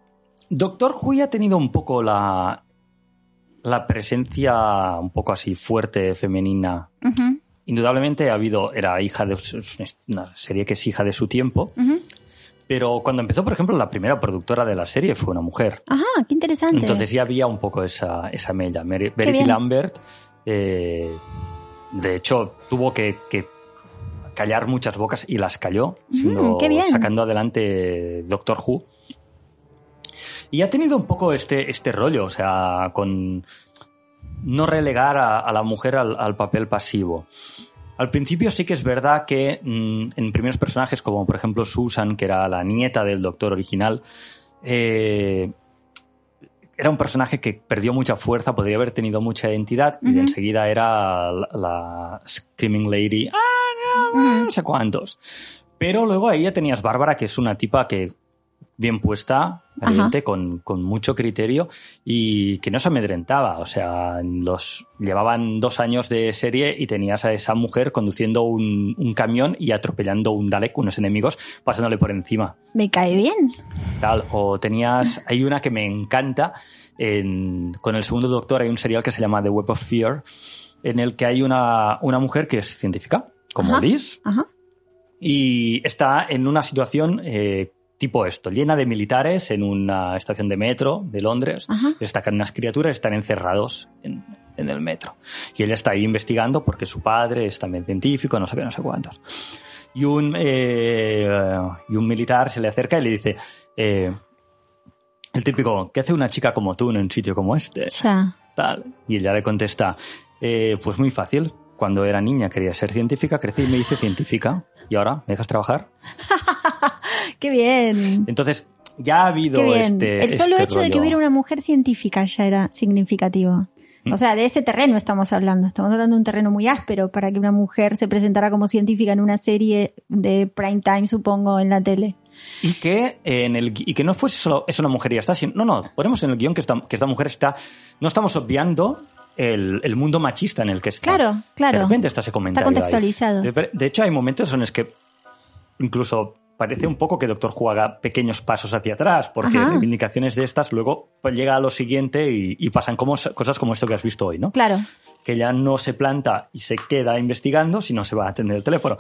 Doctor Who ha tenido un poco la, la presencia un poco así fuerte femenina. Ujú, Indudablemente ha habido, era hija de una serie que es hija de su tiempo, pero cuando empezó, por ejemplo, la primera productora de la serie fue una mujer. Ajá, qué interesante. Entonces ya había un poco esa, esa mella. Verity. Lambert, eh, de hecho, tuvo que, que callar muchas bocas y las calló, siendo- sacando adelante Doctor Who. Y ha tenido un poco este, este rollo, o sea, con no relegar a, a la mujer al, al papel pasivo. Al principio sí que es verdad que mm, en primeros personajes, como por ejemplo Susan, que era la nieta del doctor original, eh, era un personaje que perdió mucha fuerza, podría haber tenido mucha identidad y de enseguida era la, la Screaming Lady, ¡ah, no, Ujú. no sé cuántos! Pero luego ahí ya tenías Bárbara, que es una tipa que bien puesta, evidente, con, con, mucho criterio y que no se amedrentaba. O sea, los llevaban dos años de serie y tenías a esa mujer conduciendo un, un camión y atropellando un Dalek, unos enemigos, pasándole por encima. Me cae bien. Tal, o tenías, hay una que me encanta, en, con el segundo doctor hay un serial que se llama The Web of Fear, en el que hay una, una mujer que es científica, como Ajá, Liz, Ajá. y está en una situación eh, tipo esto, llena de militares en una estación de metro de Londres. Ajá. Destacan unas criaturas, están encerrados en, en el metro. Y él está ahí investigando porque su padre es también científico, no sé qué, no sé cuántos. Y un, eh, y un militar se le acerca y le dice, eh, el típico, ¿qué hace una chica como tú en un sitio como este? Ya. Tal. Y ella le contesta, eh, pues muy fácil. Cuando era niña quería ser científica, crecí y me hice científica. ¿Y ahora me dejas trabajar? Qué bien. Entonces, ya ha habido Qué bien. este. el solo este hecho de que hubiera una mujer científica ya era significativo. Mm. O sea, de ese terreno estamos hablando. Estamos hablando de un terreno muy áspero para que una mujer se presentara como científica en una serie de prime time, supongo, en la tele. Y que, en el, y que no fuese solo es una mujer y ya está. sino- no, no, ponemos en el guion que esta, que esta mujer está. No estamos obviando el, el mundo machista en el que está. Claro, claro. De repente está ese comentario. ahí. contextualizado. De, de hecho, hay momentos en los que incluso parece un poco que Doctor Who haga pequeños pasos hacia atrás, porque Ajá. reivindicaciones de estas luego pues, llega a lo siguiente y, y pasan como, cosas como esto que has visto hoy, ¿no? Claro. que ya no se planta y se queda investigando, sino se va a atender el teléfono.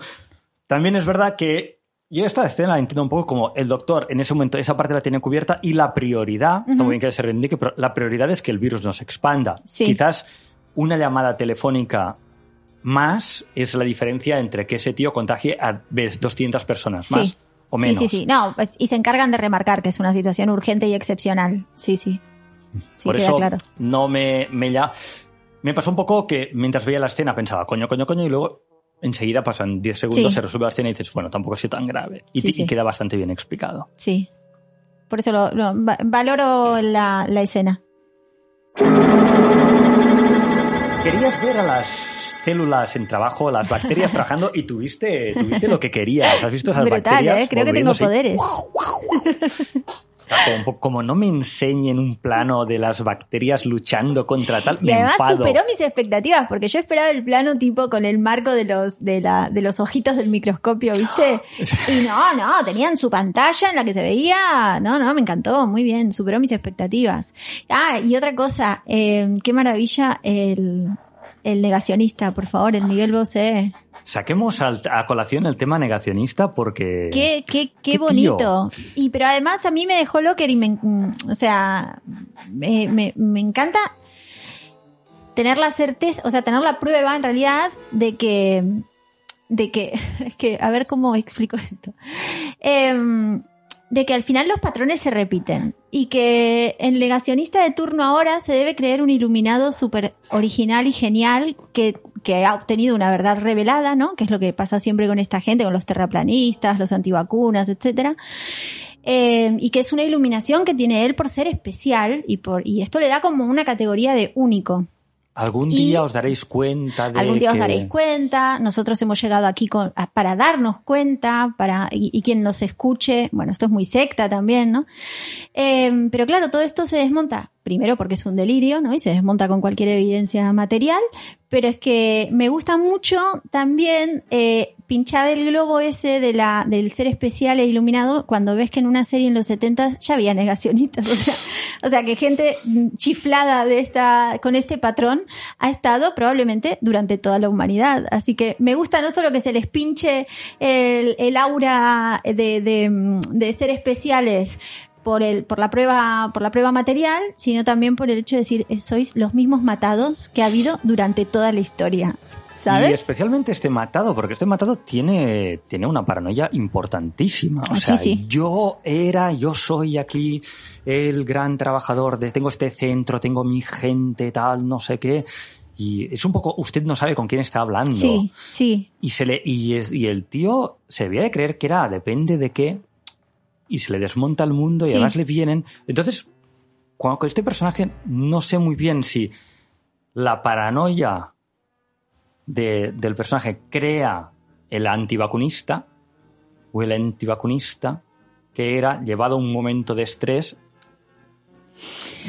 También es verdad que yo esta escena la entiendo un poco como el doctor en ese momento esa parte la tiene cubierta y la prioridad, está muy bien que se reivindique, pero la prioridad es que el virus no se expanda. Sí. Quizás una llamada telefónica más es la diferencia entre que ese tío contagie a vez 200 personas, más Sí. O menos. Sí, sí, sí. No, pues, y se encargan de remarcar que es una situación urgente y excepcional. Sí, sí. Sí, Por eso claro. no me, me ya. Me pasó un poco que mientras veía la escena pensaba, coño, coño, coño, y luego enseguida pasan 10 segundos, Sí. se resuelve la escena y dices, bueno, tampoco ha sido tan grave. Y, Sí, te- sí. y queda bastante bien explicado. Sí. Por eso lo, lo- va- valoro la, la escena. Querías ver a las células en trabajo, las bacterias trabajando y tuviste, tuviste lo que querías. ¿Has visto esas Brutal, bacterias? ¿eh? Creo que tengo moviéndose ahí? Poderes. O sea, como, como no me enseñen un plano de las bacterias luchando contra tal, Y me además enfado. superó mis expectativas, porque yo esperaba el plano tipo con el marco de los, de la, de los ojitos del microscopio, ¿viste? Y no, no, tenían su pantalla en la que se veía. No, no, me encantó, muy bien, superó mis expectativas. Ah, y otra cosa, eh, qué maravilla el, el negacionista, por favor, el Miguel Bosé. Saquemos a colación el tema negacionista porque... Qué, qué, qué, Qué bonito. Y pero además a mí me dejó locker y me, mm, o sea, me, me, me encanta tener la certeza, o sea, tener la prueba en realidad de que, de que, es que, a ver cómo explico esto. Em, de que al final los patrones se repiten y que el negacionista de turno ahora se debe creer un iluminado súper original y genial que, que ha obtenido una verdad revelada, ¿no? Que es lo que pasa siempre con esta gente, con los terraplanistas, los antivacunas, etcétera. Eh, y que es una iluminación que tiene él por ser especial y por, y esto le da como una categoría de único. Algún Y- día os daréis cuenta de Algún día os daréis cuenta, nosotros hemos llegado aquí con, a- para darnos cuenta, para, y, y quien nos escuche, bueno, esto es muy secta también, ¿no? Eh, pero claro, todo esto se desmonta, primero porque es un delirio, ¿no? Y se desmonta con cualquier evidencia material, pero es que me gusta mucho también eh, pinchar el globo ese de la, del ser especial e iluminado cuando ves que en una serie en los 70 ya había negacionistas, o sea, o sea que gente chiflada de esta, con este patrón ha estado probablemente durante toda la humanidad. Así que me gusta no solo que se les pinche el, el aura de, de, de ser especiales por el, por la prueba, por la prueba material, sino también por el hecho de decir, eh, sois los mismos matados que ha habido durante toda la historia. ¿Sabes? Y especialmente este matado, porque este matado tiene, tiene una paranoia importantísima. O Ah, sea, sí. yo era, yo soy aquí el gran trabajador, de, tengo este centro, tengo mi gente, tal, no sé qué. Y es un poco, usted no sabe con quién está hablando. Sí, sí. Y, se le, y, es- y el tío se debía de creer que era depende de qué, y se le desmonta el mundo y Sí. además le vienen. Entonces, cuando con este personaje no sé muy bien si la paranoia de- del personaje crea el antivacunista o el antivacunista que era, llevado a un momento de estrés,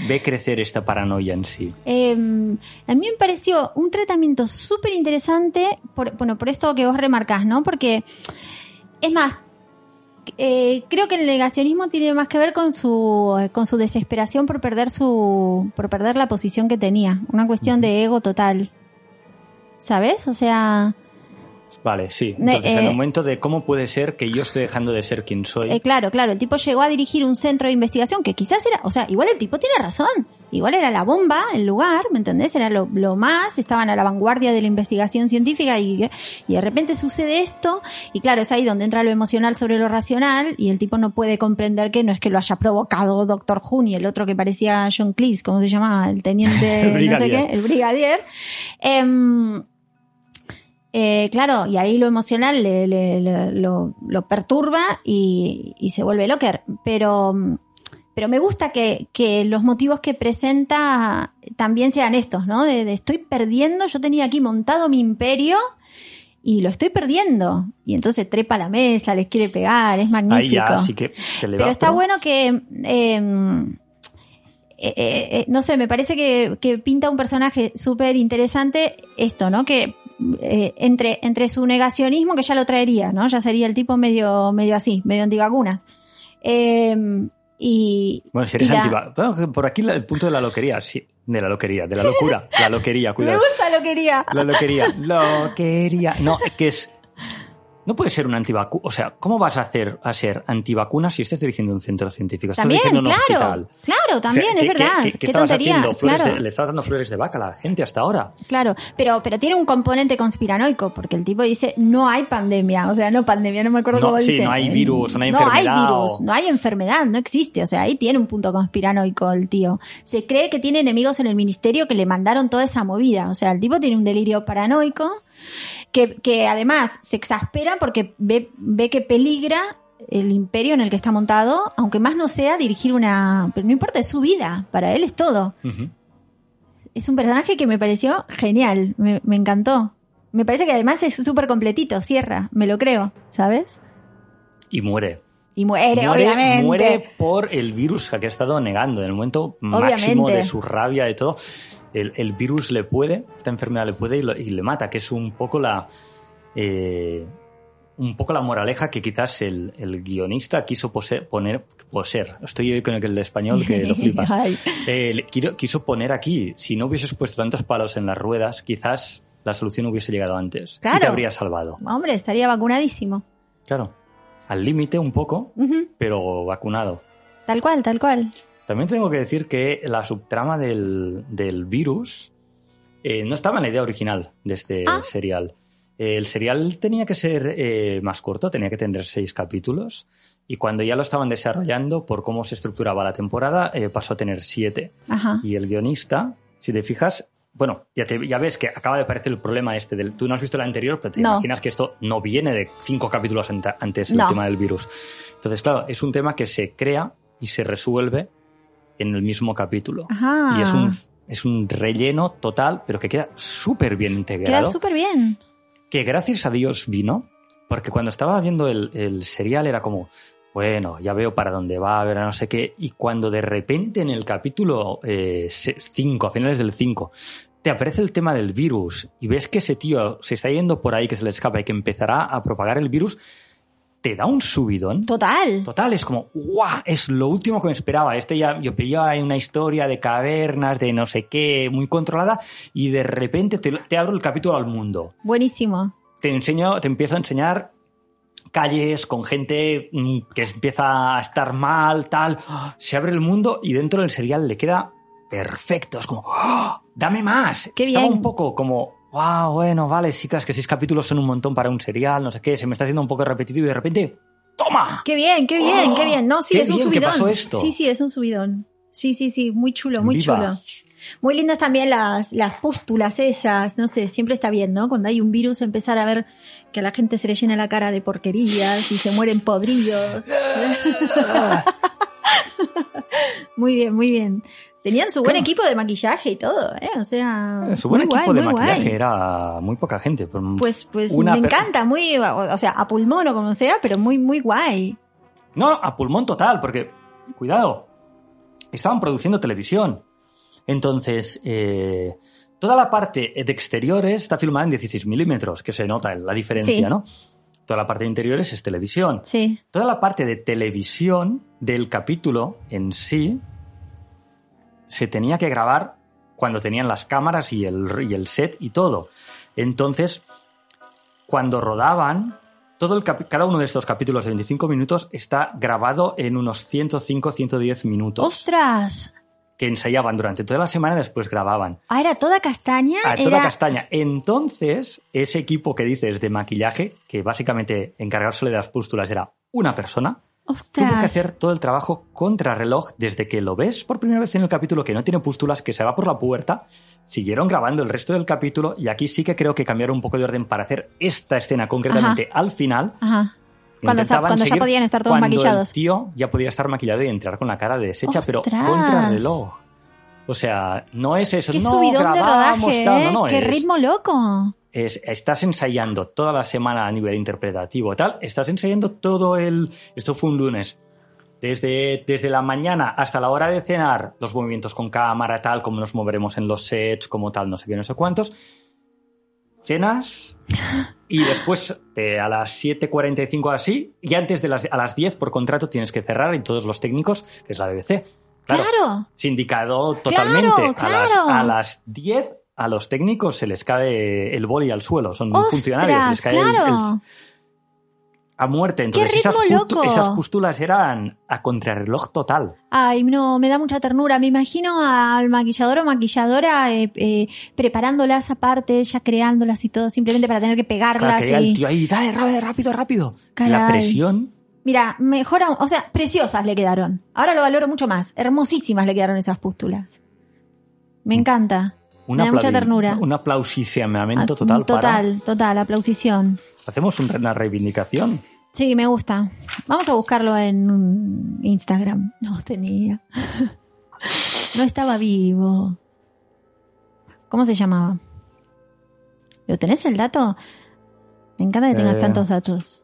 ve crecer esta paranoia en sí. Eh, a mí me pareció un tratamiento súper interesante, por, bueno, por esto que vos remarcás, ¿no? Porque, es más, eh, creo que el negacionismo tiene más que ver con su, con su desesperación por perder su, por perder la posición que tenía. Una cuestión de ego total. ¿Sabes? O sea, Vale, sí. Entonces, en el eh, momento de cómo puede ser que yo esté dejando de ser quien soy. Eh, claro, claro, el tipo llegó a dirigir un centro de investigación que quizás era, o sea, igual el tipo tiene razón, igual era la bomba, el lugar, ¿me entendés? Era lo, lo más, estaban a la vanguardia de la investigación científica y, y de repente sucede esto y claro, es ahí donde entra lo emocional sobre lo racional y el tipo no puede comprender que no es que lo haya provocado Doctor Who ni el otro que parecía John Cleese, ¿cómo se llamaba? El teniente, El no sé brigadier. qué, el brigadier. Em, eh, claro, y ahí lo emocional le, le- le- lo, lo perturba y, y se vuelve locker. Pero, pero me gusta que, que los motivos que presenta también sean estos, ¿no? De, de estoy perdiendo, yo tenía aquí montado mi imperio y lo estoy perdiendo. Y entonces trepa a la mesa, les quiere pegar, es magnífico. Ahí ya, así que se le Pero está bueno que, eh, eh, eh, no sé, me parece que, que pinta un personaje súper interesante esto, ¿no? Que eh, entre, entre su negacionismo, que ya lo traería, ¿no? Ya sería el tipo medio, medio así, medio antivacunas. Eh, y, Bueno, si eres antivacunas. Por aquí el punto de la loquería, sí. De la loquería, de la locura. La loquería, Me cuidado. gusta lo quería. La loquería. Loquería. No, que es. No puede ser un antivacu. O sea, ¿cómo vas a hacer a ser antivacunas si estás dirigiendo un centro científico? Estás También, dirigiendo un claro, hospital. claro, también, O sea, es ¿qué- verdad. ¿Qué, Qué, qué estabas tontería, claro. de- le estabas dando flores de vaca a la gente hasta ahora. Claro, pero, pero tiene un componente conspiranoico, porque el tipo dice, no hay pandemia, o sea, no pandemia, no me acuerdo No, cómo sí, dice. no hay virus, no hay No enfermedad hay virus, o- no hay enfermedad, no existe, o sea, ahí tiene un punto conspiranoico el tío. Se cree que tiene enemigos en el ministerio que le mandaron toda esa movida, o sea, el tipo tiene un delirio paranoico, que, que además se exaspera porque ve, ve que peligra el imperio en el que está montado, aunque más no sea dirigir una, pero no importa, es su vida, para él es todo es un personaje que me pareció genial, me, me encantó. Me parece que además es súper completito, cierra, me lo creo, ¿sabes? Y muere. Y muere, obviamente. muere por el virus que ha estado negando. En el momento máximo de su rabia y todo, el, el virus le puede, esta enfermedad le puede y, lo- y le mata, que es un poco la. eh, un poco la moraleja que quizás el, el guionista quiso pose- poner, poseer. Estoy hoy con el español que lo flipas. Eh, quiso poner aquí, si no hubieses puesto tantos palos en las ruedas, quizás la solución hubiese llegado antes. Y te Claro. habría salvado. Hombre, estaría vacunadísimo. Claro. Al límite un poco, pero vacunado. Tal cual, tal cual. También tengo que decir que la subtrama del, del virus eh, no estaba en la idea original de este Ah. serial. Eh, el serial tenía que ser eh, más corto, tenía que tener seis capítulos. Y cuando ya lo estaban desarrollando, por cómo se estructuraba la temporada, eh, pasó a tener siete. Ajá. Y el guionista, si te fijas, bueno, ya, te- ya ves que acaba de aparecer el problema este del. Tú no has visto el anterior, pero te No. imaginas que esto no viene de cinco capítulos antes el No. tema del virus. Entonces, claro, es un tema que se crea y se resuelve en el mismo capítulo. Ajá. Y es un, es un relleno total, pero que queda súper bien Queda integrado. súper bien. Que gracias a Dios vino, porque cuando estaba viendo el, el serial era como, bueno, ya veo para dónde va, a ver, no sé qué. Y cuando de repente en el capítulo 5, a finales del 5, te aparece el tema del virus y ves que ese tío se está yendo por ahí, que se le escapa y que empezará a propagar el virus, te da un subidón. Total. Total, es como, ¡guau! Es lo último que me esperaba. Este ya, yo ahí una historia de cavernas, de no sé qué, muy controlada, y de repente te, te abro el capítulo al mundo. Buenísimo. Te enseño, te empiezo a enseñar calles con gente mm, que empieza a estar mal, tal. Se abre el mundo y dentro del serial le queda perfecto. Es como, ¡oh! ¡dame más! ¡Qué Estaba bien! un poco como, wow, bueno, vale, sí, claro, es que seis capítulos son un montón para un serial, no sé qué, se me está haciendo un poco repetitivo y de repente, ¡toma! Qué bien, qué bien, qué bien. No, sí, ¡Qué es un bien subidón. pasó esto! Sí, sí, es un subidón. Sí, sí, sí, muy chulo, muy Viva. chulo. Muy lindas también las, las pústulas esas, no sé, siempre está bien, ¿no? Cuando hay un virus empezar a ver que a la gente se le llena la cara de porquerías y se mueren podridos. muy bien, muy bien. Tenían su buen Claro. equipo de maquillaje y todo, ¿eh? O sea, Su buen equipo guay, de maquillaje guay. era muy poca gente. pero Pues, pues una me encanta, muy, o o sea, a pulmón o como sea, pero muy, muy guay. No, a pulmón total, porque, cuidado, estaban produciendo televisión. Entonces, eh, toda la parte de exteriores está filmada en 16 milímetros, que se nota la diferencia, Sí. ¿no? Toda la parte de interiores es televisión. Sí. Toda la parte de televisión del capítulo en sí se tenía que grabar cuando tenían las cámaras y el, y el set y todo. Entonces, cuando rodaban, todo el cada uno de estos capítulos de 25 minutos está grabado en unos 105, 110 minutos ¡Ostras! que ensayaban durante toda la semana y después grababan. Ah, era toda castaña. A toda era... castaña. Entonces, ese equipo que dices de maquillaje, que básicamente encargársele de las pústulas era una persona, Ostras. tuvo que hacer todo el trabajo contrarreloj desde que lo ves por primera vez en el capítulo que no tiene pústulas, que se va por la puerta. Siguieron grabando el resto del capítulo y aquí sí que creo que cambiaron un poco de orden para hacer esta escena concretamente al final. Ajá. Cuando, está- cuando ya podían estar todos cuando maquillados. El tío ya podía estar maquillado y entrar con la cara deshecha, pero ¡Ostras! contrarreloj. O sea, no es eso. Qué no, subidón de grabamos, rodaje, tal, ¿eh? no, no, Qué es- ritmo loco. Es- estás ensayando toda la semana a nivel interpretativo tal, estás ensayando todo el... Esto fue un lunes. Desde, desde la mañana hasta la hora de cenar, los movimientos con cámara, tal, cómo nos moveremos en los sets, como tal, no sé qué, no sé cuántos. Cenas y después de a las 7.45 así, y antes de las, a las 10 por contrato tienes que cerrar y todos los técnicos, que es la BBC. Claro. Sindicado totalmente. Claro, A, las, a las 10 a los técnicos se les cae el boli al suelo. Son funcionarios. Les Ostras, cae el- claro. el- a muerte. Entonces esas, ritmo pustu- loco! esas pústulas eran a contrarreloj total. Ay, no, me da mucha ternura. Me imagino al maquillador o maquilladora eh, eh, preparándolas aparte, ya creándolas y todo, simplemente para tener que Claro, pegarlas. que llega y- el tío ahí, dale, rápido, rápido, rápido. La Caray. presión. Mira, mejor aún- o sea, preciosas le quedaron. Ahora lo valoro mucho más. Hermosísimas le quedaron esas pústulas. Me encanta. Un, me da mucha ternura. un aplausicionamiento Ah, total, para... Total, total, aplausición. Hacemos un- una reivindicación. Sí, me gusta. Vamos a buscarlo en Instagram. No tenía. No estaba vivo. ¿Cómo se llamaba? ¿Lo tenés el dato? Me encanta que tengas Eh, tantos datos.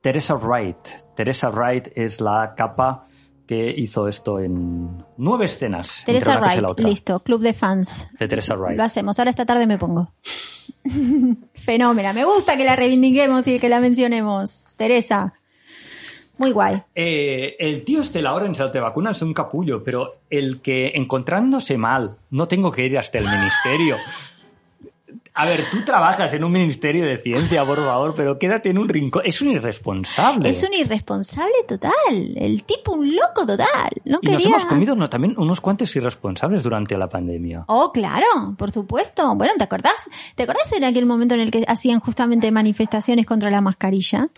Teresa Wright. Teresa Wright es la capa que hizo esto en nueve escenas. Teresa y Wright, la otra. listo, club de fans. De Teresa Wright. Lo hacemos, ahora esta tarde me pongo. Fenómena, me gusta que la reivindiquemos y que la mencionemos. Teresa. Muy guay. Eh, el tío este, la hora en Salto de Vacuna es un capullo, pero el que encontrándose mal, no tengo que ir hasta el ministerio. A ver, tú trabajas en un ministerio de ciencia, por favor, pero quédate en un rincón. Es un irresponsable. Es un irresponsable total. El tipo un loco total. No Y nos hemos comido no, también unos cuantos irresponsables durante la pandemia. Oh, claro, por supuesto. Bueno, ¿te acordás? ¿Te acordás en aquel momento en el que hacían justamente manifestaciones contra la mascarilla?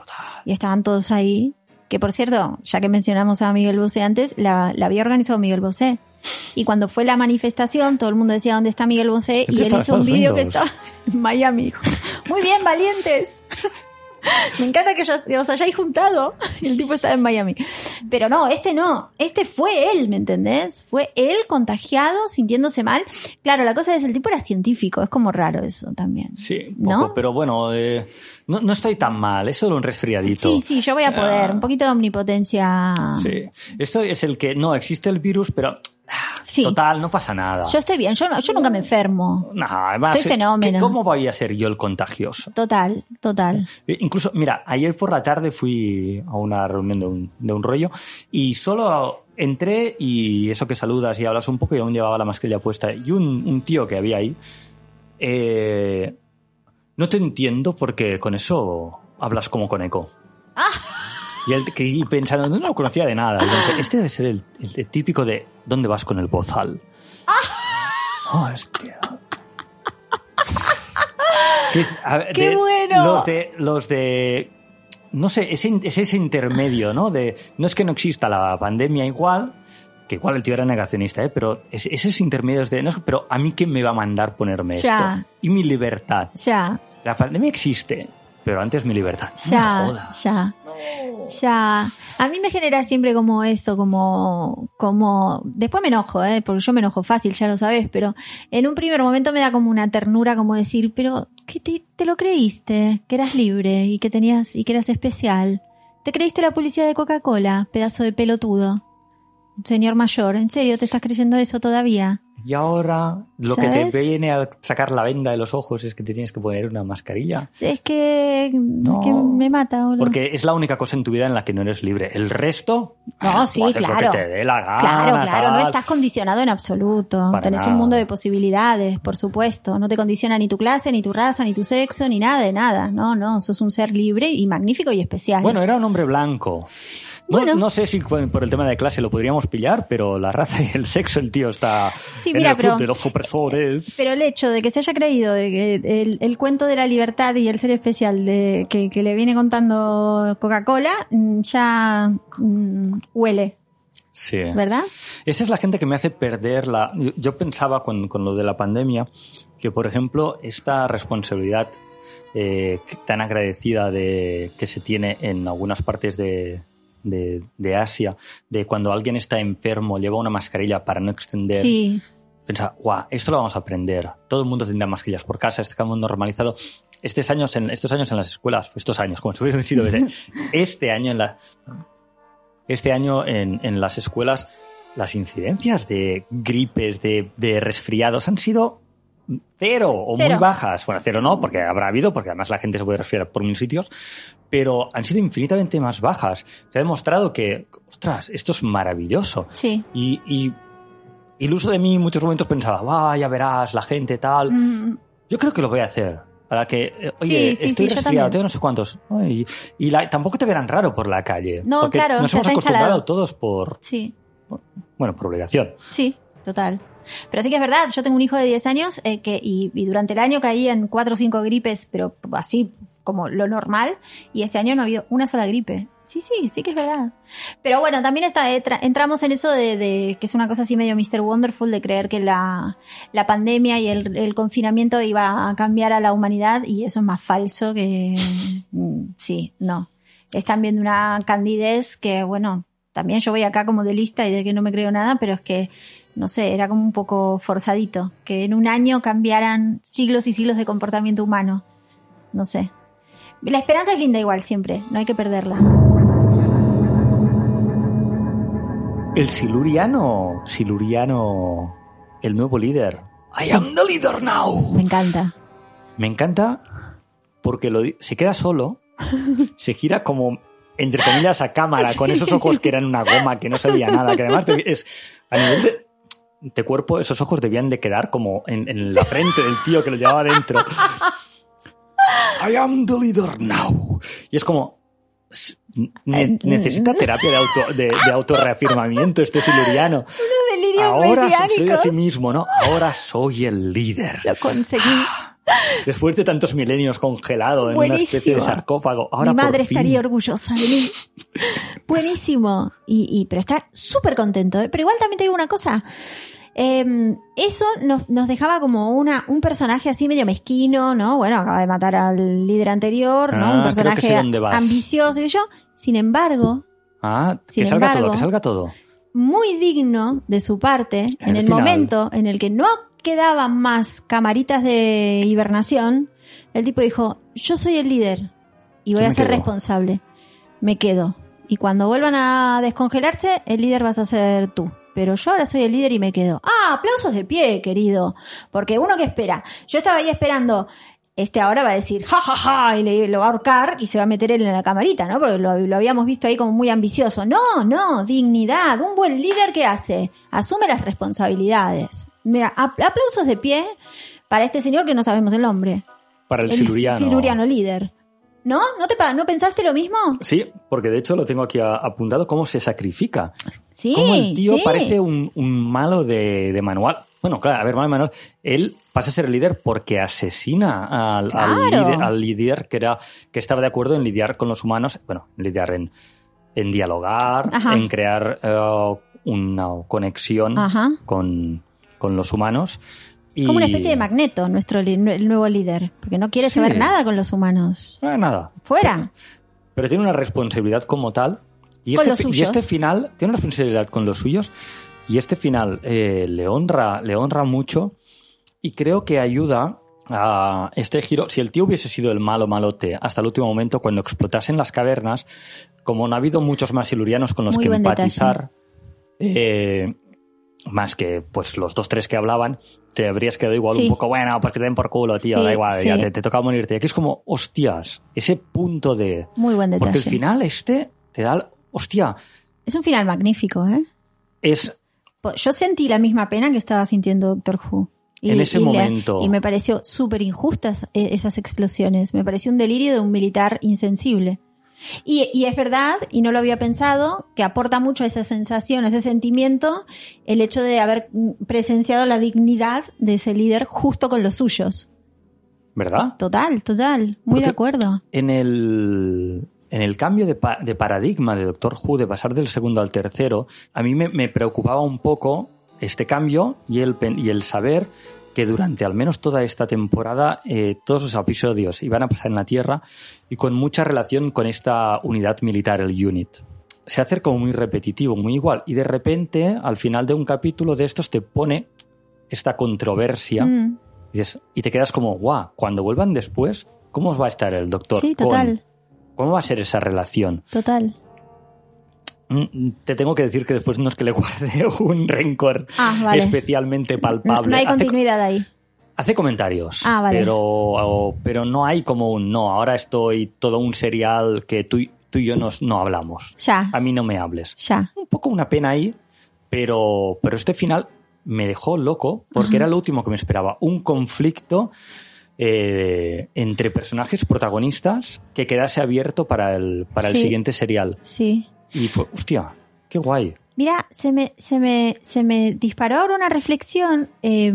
Y estaban todos ahí. Que por cierto, ya que mencionamos a Miguel Bosé antes, la, la había organizado Miguel Bosé. Y cuando fue la manifestación, todo el mundo decía dónde está Miguel Bosé y él hizo un vídeo que estaba en Miami. Dijo, Muy bien, valientes. Me encanta que os hayáis juntado. Y el tipo estaba en Miami. Pero no, este no. Este fue él, ¿me entendés? Fue él contagiado, sintiéndose mal. Claro, la cosa es, el tipo era científico. Es como raro eso también. Sí, ¿No? pero bueno, eh, no, no estoy tan mal, es solo un resfriadito. Sí, sí, yo voy a poder. Ah. Un poquito de omnipotencia. Sí. Esto es el que no existe el virus, pero ah, Sí. total, no pasa nada. Yo estoy bien. Yo, no- yo nunca me enfermo. No, además, Estoy fenómeno. ¿qué- ¿cómo voy a ser yo el contagioso? Total, total. Eh, Incluso, mira, ayer por la tarde fui a una reunión de un, de un rollo y solo entré y eso que saludas y hablas un poco y aún llevaba la mascarilla puesta. Y un, un tío que había ahí, eh, no te entiendo porque con eso hablas como con eco. Y él que y pensando, no lo conocía de nada. Pensé, este debe ser el, el típico de ¿dónde vas con el bozal? Hostia. Que, a ver, ¡Qué de- bueno! Los de, los de, no sé, es ese intermedio, ¿no? De, no es que no exista la pandemia igual, que igual el tío era negacionista, ¿eh? Pero es, esos intermedios de, no, pero a mí quién me va a mandar ponerme Ya. esto? Y mi libertad. Ya, La pandemia existe, pero antes mi libertad. No me ya, ya. Ya. A mí me genera siempre como esto, como, como, después me enojo, eh, porque yo me enojo fácil, ya lo sabes, pero en un primer momento me da como una ternura, como decir, pero, ¿qué te, te lo creíste? Que eras libre y que tenías, y que eras especial. Te creíste la publicidad de Coca-Cola, pedazo de pelotudo. Señor mayor, ¿en serio te estás creyendo eso todavía? Y ahora lo que ¿Sabes? te viene a sacar la venda de los ojos es que te tienes que poner una mascarilla. Es que, No. que me mata, boludo. Porque es la única cosa en tu vida en la que no eres libre. El resto, No, ah, sí, haces claro. lo que te dé la gana. Claro, claro, no tal. estás condicionado en absoluto. Para Tenés nada. un mundo de posibilidades, por supuesto. No te condiciona ni tu clase, ni tu raza, ni tu sexo, ni nada de nada. No, no, sos un ser libre y magnífico y especial. Bueno, era un hombre blanco. No, Bueno. no sé si por el tema de clase lo podríamos pillar, pero la raza y el sexo, el tío está Sí, en mira, el club pero- de los opresores. Pero el hecho de que se haya creído de que el, el cuento de la libertad y el ser especial de que, que le viene contando Coca-Cola mm, ya mm, huele, Sí. ¿verdad? Esa es la gente que me hace perder la... Yo, yo pensaba con, con lo de la pandemia que, por ejemplo, esta responsabilidad eh, tan agradecida de, que se tiene en algunas partes de, de, de Asia, de cuando alguien está enfermo, lleva una mascarilla para no extender... Sí, Pensaba, guau, esto lo vamos a aprender. Todo el mundo tendrá mascarillas por casa, está muy normalizado. Estos años, en, estos años en las escuelas, estos años, como si hubiesen sido desde- este año en la, este año en, en las escuelas, las incidencias de gripes, de, de resfriados han sido cero o Cero. muy bajas. Bueno, cero no, porque habrá habido, porque además la gente se puede resfriar por mil sitios, pero han sido infinitamente más bajas. Se ha demostrado que, ostras, esto es maravilloso. sí. Y, y iluso de mí en muchos momentos pensaba, va, ya verás, la gente tal. Mm, Yo creo que lo voy a hacer. Para que, eh, oye, Sí, sí, estoy sí, resfriado, tengo no sé cuántos. Ay, y la- tampoco te verán raro por la calle. No, porque claro, Nos hemos acostumbrado instalado. todos por, sí. bueno, por obligación. Sí, total. Pero sí que es verdad, yo tengo un hijo de 10 años eh, que, y, y durante el año caía en 4 o 5 gripes, pero así como lo normal, y este año no ha habido una sola gripe. Sí, sí, sí que es verdad. Pero bueno, también está, entra- entramos en eso de, de que es una cosa así medio Mr. Wonderful, de creer que la, la pandemia y el, el confinamiento iba a cambiar a la humanidad, y eso es más falso que... mm, Sí, no. Es también de una candidez que, bueno, también yo voy acá como de lista y de que no me creo nada, pero es que, no sé, era como un poco forzadito, que en un año cambiaran siglos y siglos de comportamiento humano. No sé. La esperanza es linda igual siempre, no hay que perderla. El siluriano, siluriano, el nuevo líder. I am the leader now. Me encanta. Me encanta porque lo, se queda solo, se gira como, entre comillas, a cámara, con esos ojos que eran una goma, que no se veía nada, que además te- es, a nivel de, de cuerpo, esos ojos debían de quedar como en, en la frente del tío que lo llevaba dentro. I am the leader now. Y es como, ne- necesita terapia de auto, de, de autorreafirmamiento este siluriano. Delirios Ahora soy así mesiánicos. mismo, ¿no? Ahora soy el líder. Lo conseguí. Después de tantos milenios congelado en una especie de Buenísimo. sarcófago. Ahora Mi madre por fin. estaría orgullosa de mí. Buenísimo. Y, y, pero está súper contento. ¿eh? Pero igual también te digo una cosa. Eh, eso nos, nos dejaba como una, un personaje así medio mezquino, ¿no? Bueno, acaba de matar al líder anterior, ¿no? Ah, Un que personaje ambicioso y yo. Sin embargo, Ah, Sin que salga embargo- todo, que salga todo. muy digno de su parte en el final. momento en el que no quedaban más camaritas de hibernación, el tipo dijo, yo soy el líder y voy Yo a ser quedo. responsable. Me quedo. Y cuando vuelvan a descongelarse, el líder vas a ser tú. Pero yo ahora soy el líder y me quedo. Ah, aplausos de pie, querido. Porque uno que espera. Yo estaba ahí esperando. Este ahora va a decir, ja, ja, ja, y le, lo va a ahorcar y se va a meter él en la camarita, ¿no? Porque lo, lo habíamos visto ahí como muy ambicioso. No, no, dignidad. Un buen líder que hace, asume las responsabilidades. Mira, ap- aplausos de pie para este señor que no sabemos el nombre. Para el, siluriano. siluriano líder. ¿No? ¿No te no pensaste lo mismo? Sí, porque de hecho lo tengo aquí apuntado cómo se sacrifica. Sí. Cómo el tío sí. parece un, un malo de, de manual. Bueno, claro, a ver, malo de manual. Él pasa a ser el líder porque asesina al, líder, al líder que, era, que estaba de acuerdo en lidiar con los humanos. Bueno, en lidiar en, en dialogar, Ajá. en crear eh, una conexión Ajá. con, con los humanos. Y... Como una especie de magneto, nuestro el nuevo líder. Porque no quiere Sí. saber nada con los humanos. Eh, nada. Fuera. Pero tiene una responsabilidad como tal. Y Con este, los y este final tiene una responsabilidad con los suyos. Y este final eh, le honra, le honra mucho. Y creo que ayuda a este giro. Si el tío hubiese sido el malo malote hasta el último momento, cuando explotasen las cavernas, como no ha habido muchos más silurianos con los Muy que empatizar, eh, más que pues los dos, tres que hablaban, te habrías quedado igual Sí. un poco, bueno, pues que te den por culo, tío, Sí, da igual, ya sí. te, te toca morirte. Aquí es como, hostias, ese punto de... Muy buen detalle. Porque el final este te da, hostia, Es un final magnífico, ¿eh? es Yo sentí la misma pena que estaba sintiendo Doctor Who. En ese le- momento. y me pareció súper injustas eh, esas explosiones. Me pareció un delirio de un militar insensible. Y, y es verdad, y no lo había pensado, que aporta mucho a esa sensación, a ese sentimiento, el hecho de haber presenciado la dignidad de ese líder justo con los suyos. ¿verdad? Total, total. Muy Porque- de acuerdo. En el, en el cambio de, pa- de paradigma de Doctor Who, de pasar del segundo al tercero, a mí me, me preocupaba un poco este cambio y el, y el saber que durante al menos toda esta temporada eh, todos los episodios iban a pasar en la Tierra y con mucha relación con esta unidad militar, el UNIT. Se hace como muy repetitivo, muy igual. Y de repente, al final de un capítulo de estos, te pone esta controversia Mm, y, dices- y te quedas como, guau, cuando vuelvan después, ¿cómo os va a estar el doctor? sí, con- total, ¿Cómo va a ser esa relación? total. Mm, Te tengo que decir que después no es que le guarde un rencor Ah, vale. especialmente palpable. no hay hace, continuidad ahí. hace comentarios, Ah, vale. pero, pero no hay como un no, ahora estoy todo un serial que tú, y- tú y yo nos, no hablamos. Ya, A mí no me hables. ya. Un poco una pena ahí, pero, pero este final me dejó loco porque era lo último que me esperaba. Un conflicto eh, entre personajes protagonistas que quedase abierto para el, para el siguiente serial. Sí. Y fue, hostia, qué guay. Mira, se me, se me, se me disparó ahora una reflexión eh,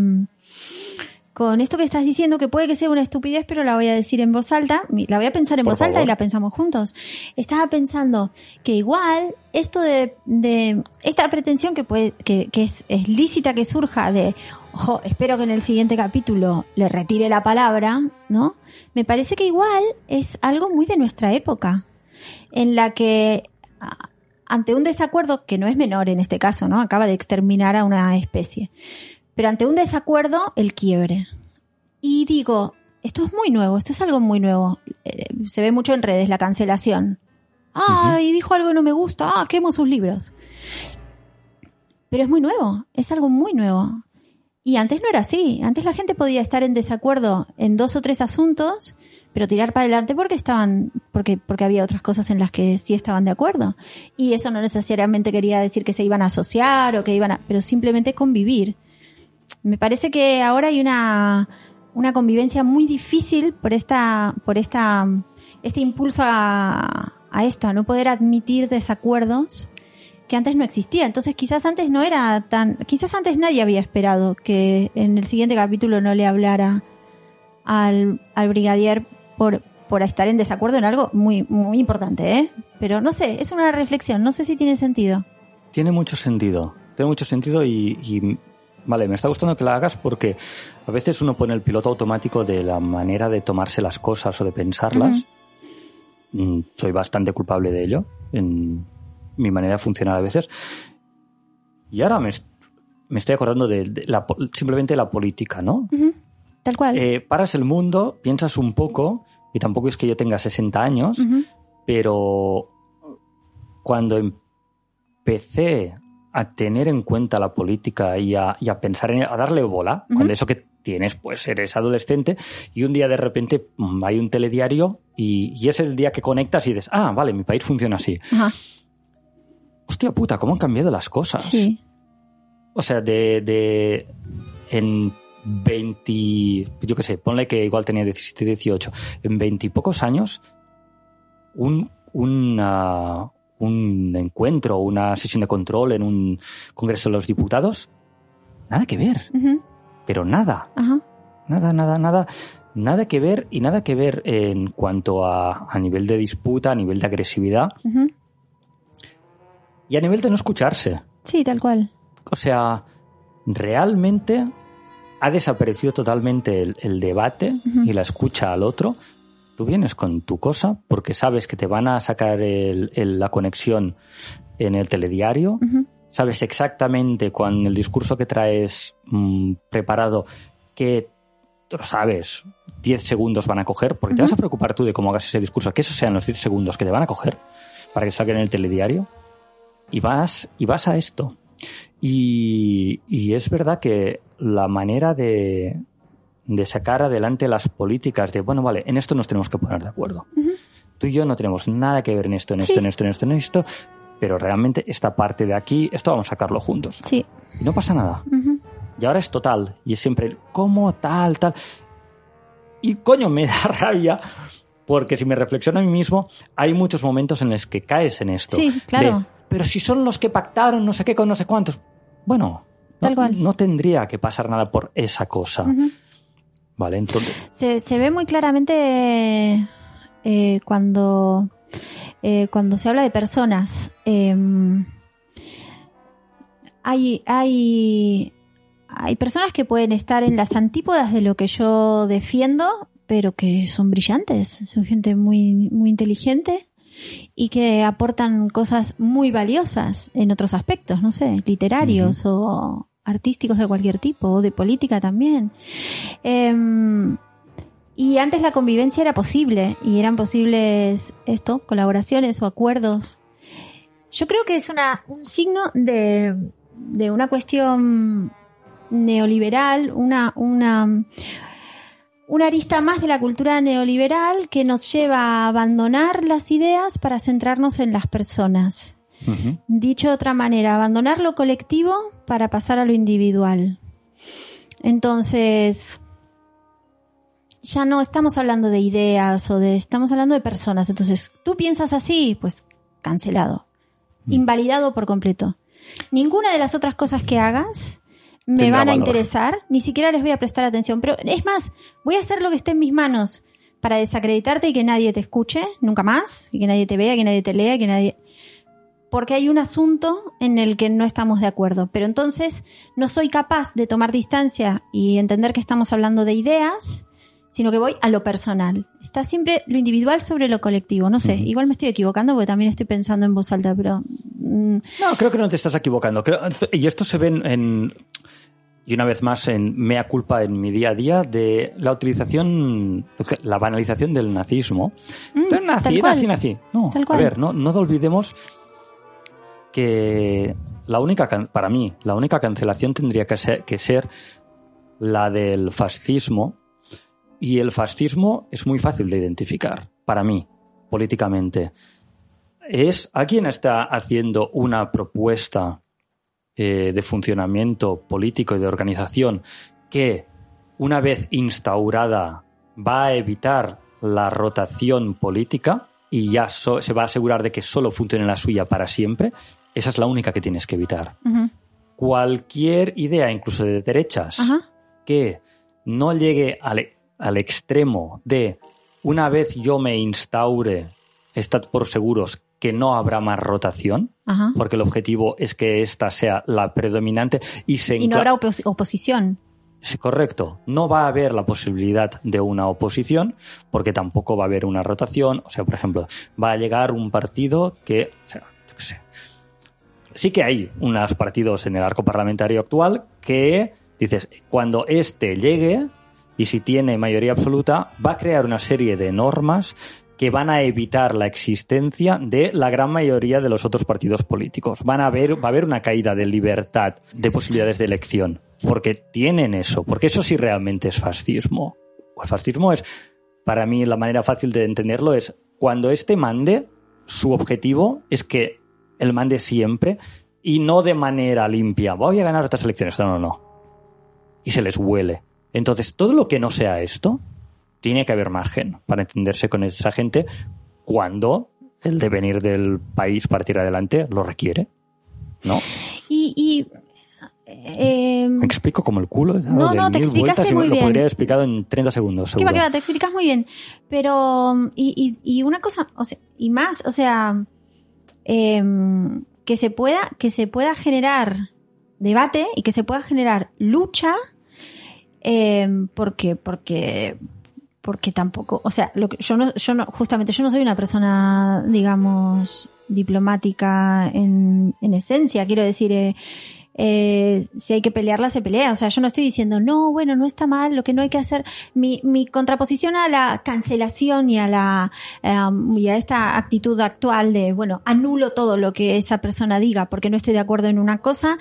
con esto que estás diciendo, que puede que sea una estupidez, pero la voy a decir en voz alta. La voy a pensar en Por voz alta y la pensamos juntos. Estaba pensando que igual esto de, de esta pretensión que puede, que, que es, es lícita que surja de, ojo, espero que en el siguiente capítulo le retire la palabra, ¿no? Me parece que igual es algo muy de nuestra época, en la que ante un desacuerdo que no es menor en este caso, ¿no? Acaba de exterminar a una especie. Pero ante un desacuerdo, el quiebre. Y digo, esto es muy nuevo, esto es algo muy nuevo. Eh, se ve mucho en redes la cancelación. Ah, y dijo algo que no me gusta, ah, quemo sus libros. Pero es muy nuevo, es algo muy nuevo. Y antes no era así. Antes la gente podía estar en desacuerdo en dos o tres asuntos, pero tirar para adelante porque estaban, porque, porque había otras cosas en las que sí estaban de acuerdo. Y eso no necesariamente quería decir que se iban a asociar o que iban a, pero simplemente convivir. Me parece que ahora hay una, una convivencia muy difícil por esta, por esta, este impulso a, esto, a no poder admitir desacuerdos que antes no existía. Entonces quizás antes no era tan, quizás antes nadie había esperado que en el siguiente capítulo no le hablara al, al brigadier por, por estar en desacuerdo en algo muy, muy importante, ¿eh? Pero no sé, es una reflexión, no sé si tiene sentido. Tiene mucho sentido. Tiene mucho sentido y, y, vale, me está gustando que la hagas porque a veces uno pone el piloto automático de la manera de tomarse las cosas o de pensarlas. Mm, Soy bastante culpable de ello en mi manera de funcionar a veces. Y ahora me, me estoy acordando de, de la, simplemente de la política, ¿no? Tal cual. Eh, paras el mundo, piensas un poco, y tampoco es que yo tenga 60 años, pero cuando empecé a tener en cuenta la política y a, y a pensar en a darle bola, Ujú. cuando eso que tienes, pues eres adolescente, y un día de repente mm, hay un telediario y, y es el día que conectas y dices, ah, vale, mi país funciona así. Ajá. Hostia puta, ¿cómo han cambiado las cosas? Sí. O sea, de, de en 20, yo qué sé, ponle que igual tenía 17, 18, en 20 y pocos años, un, una- un encuentro, una sesión de control en un Congreso de los Diputados, nada que ver, pero nada, nada, nada, nada, nada que ver y nada que ver en cuanto a, a nivel de disputa, a nivel de agresividad. Y a nivel de no escucharse. Sí, tal cual. O sea, realmente ha desaparecido totalmente el, el debate y la escucha al otro. Tú vienes con tu cosa porque sabes que te van a sacar el- el- la conexión en el telediario. Sabes exactamente con el discurso que traes mm, preparado que tú lo sabes, 10 segundos van a coger, porque te vas a preocupar tú de cómo hagas ese discurso, que esos sean los 10 segundos que te van a coger. para que salga en el telediario. Y vas, y vas a esto. Y, y es verdad que la manera de, de sacar adelante las políticas de, bueno, vale, en esto nos tenemos que poner de acuerdo. Tú y yo no tenemos nada que ver en esto, en esto, Sí. en esto, en esto, en esto, pero realmente esta parte de aquí, esto vamos a sacarlo juntos. Sí. Y no pasa nada. Ujú. Y ahora es total. Y es siempre, el ¿cómo tal, tal? Y coño, me da rabia. Porque si me reflexiono a mí mismo, hay muchos momentos en los que caes en esto. Sí, claro. De, pero si son los que pactaron no sé qué con no sé cuántos. Bueno, no, Tal cual. no tendría que pasar nada por esa cosa. Vale, entonces. Se, se ve muy claramente eh, cuando, eh, cuando se habla de personas. Em, hay, hay, hay personas que pueden estar en las antípodas de lo que yo defiendo, pero que son brillantes, son gente muy, muy inteligente y que aportan cosas muy valiosas en otros aspectos, no sé, literarios o artísticos de cualquier tipo, o de política también. Em, y antes la convivencia era posible y eran posibles esto, colaboraciones o acuerdos. Yo creo que es una, un signo de, de una cuestión neoliberal, una, una, una arista más de la cultura neoliberal que nos lleva a abandonar las ideas para centrarnos en las personas. Dicho de otra manera, abandonar lo colectivo para pasar a lo individual. Entonces, ya no estamos hablando de ideas o de, estamos hablando de personas. Entonces, tú piensas así, pues cancelado, invalidado por completo. Ninguna de las otras cosas que hagas me van a valor. interesar, ni siquiera les voy a prestar atención. Pero es más, voy a hacer lo que esté en mis manos para desacreditarte y que nadie te escuche nunca más, y que nadie te vea, que nadie te lea, que nadie porque hay un asunto en el que no estamos de acuerdo. Pero entonces no soy capaz de tomar distancia y entender que estamos hablando de ideas, sino que voy a lo personal. Está siempre lo individual sobre lo colectivo. No sé, igual me estoy equivocando porque también estoy pensando en voz alta, pero... mm, No, creo que no te estás equivocando. Creo- y esto se ve en, en- y una vez más en mea culpa en mi día a día de la utilización, la banalización del nazismo. Mm, nazi, tal nazi, nazi. No, Tal a ver, no, no olvidemos que la única, para mí, la única cancelación tendría que ser, que ser la del fascismo. Y el fascismo es muy fácil de identificar, para mí, políticamente. Es a quien está haciendo una propuesta eh, de funcionamiento político y de organización que, una vez instaurada, va a evitar la rotación política y ya so- se va a asegurar de que solo funcione la suya para siempre. Esa es la única que tienes que evitar. Cualquier idea, incluso de derechas, que no llegue al, al extremo de una vez yo me instaure, estad por seguros que no habrá más rotación, Ajá. porque el objetivo es que esta sea la predominante y se Y no habrá opos- oposición. Sí, correcto. No va a haber la posibilidad de una oposición, porque tampoco va a haber una rotación. O sea, por ejemplo, va a llegar un partido que, o sea, yo qué sé. Sí que hay unos partidos en el arco parlamentario actual que dices, cuando este llegue y si tiene mayoría absoluta, va a crear una serie de normas que van a evitar la existencia de la gran mayoría de los otros partidos políticos. Van a haber, va a haber una caída de libertad, de posibilidades de elección, porque tienen eso, porque eso sí realmente es fascismo. El fascismo es, para mí, la manera fácil de entenderlo es cuando este mande, su objetivo es que él mande siempre y no de manera limpia. Voy a ganar estas elecciones. No, no, no. Y se les huele. Entonces, todo lo que no sea esto, tiene que haber margen para entenderse con esa gente cuando el devenir del país para tirar adelante lo requiere. ¿No? Y... y eh, Me explico como el culo. dado No, no, te explicaste muy lo bien. podría haber explicado en 30 segundos, ¿Qué va, seguro. qué va? Te explicas muy bien. Pero, y, y, y una cosa, o sea, y más, o sea, em, que se pueda, que se pueda generar debate y que se pueda generar lucha, em, porque, porque, porque tampoco, o sea, lo que, yo no, yo no, justamente yo no soy una persona, digamos, diplomática en, en esencia, quiero decir, eh, eh, si hay que pelearla, se pelea. O sea, yo no estoy diciendo, no, bueno, no está mal, lo que no hay que hacer. Mi, mi contraposición a la cancelación y a la, em, y a esta actitud actual de, bueno, anulo todo lo que esa persona diga porque no estoy de acuerdo en una cosa,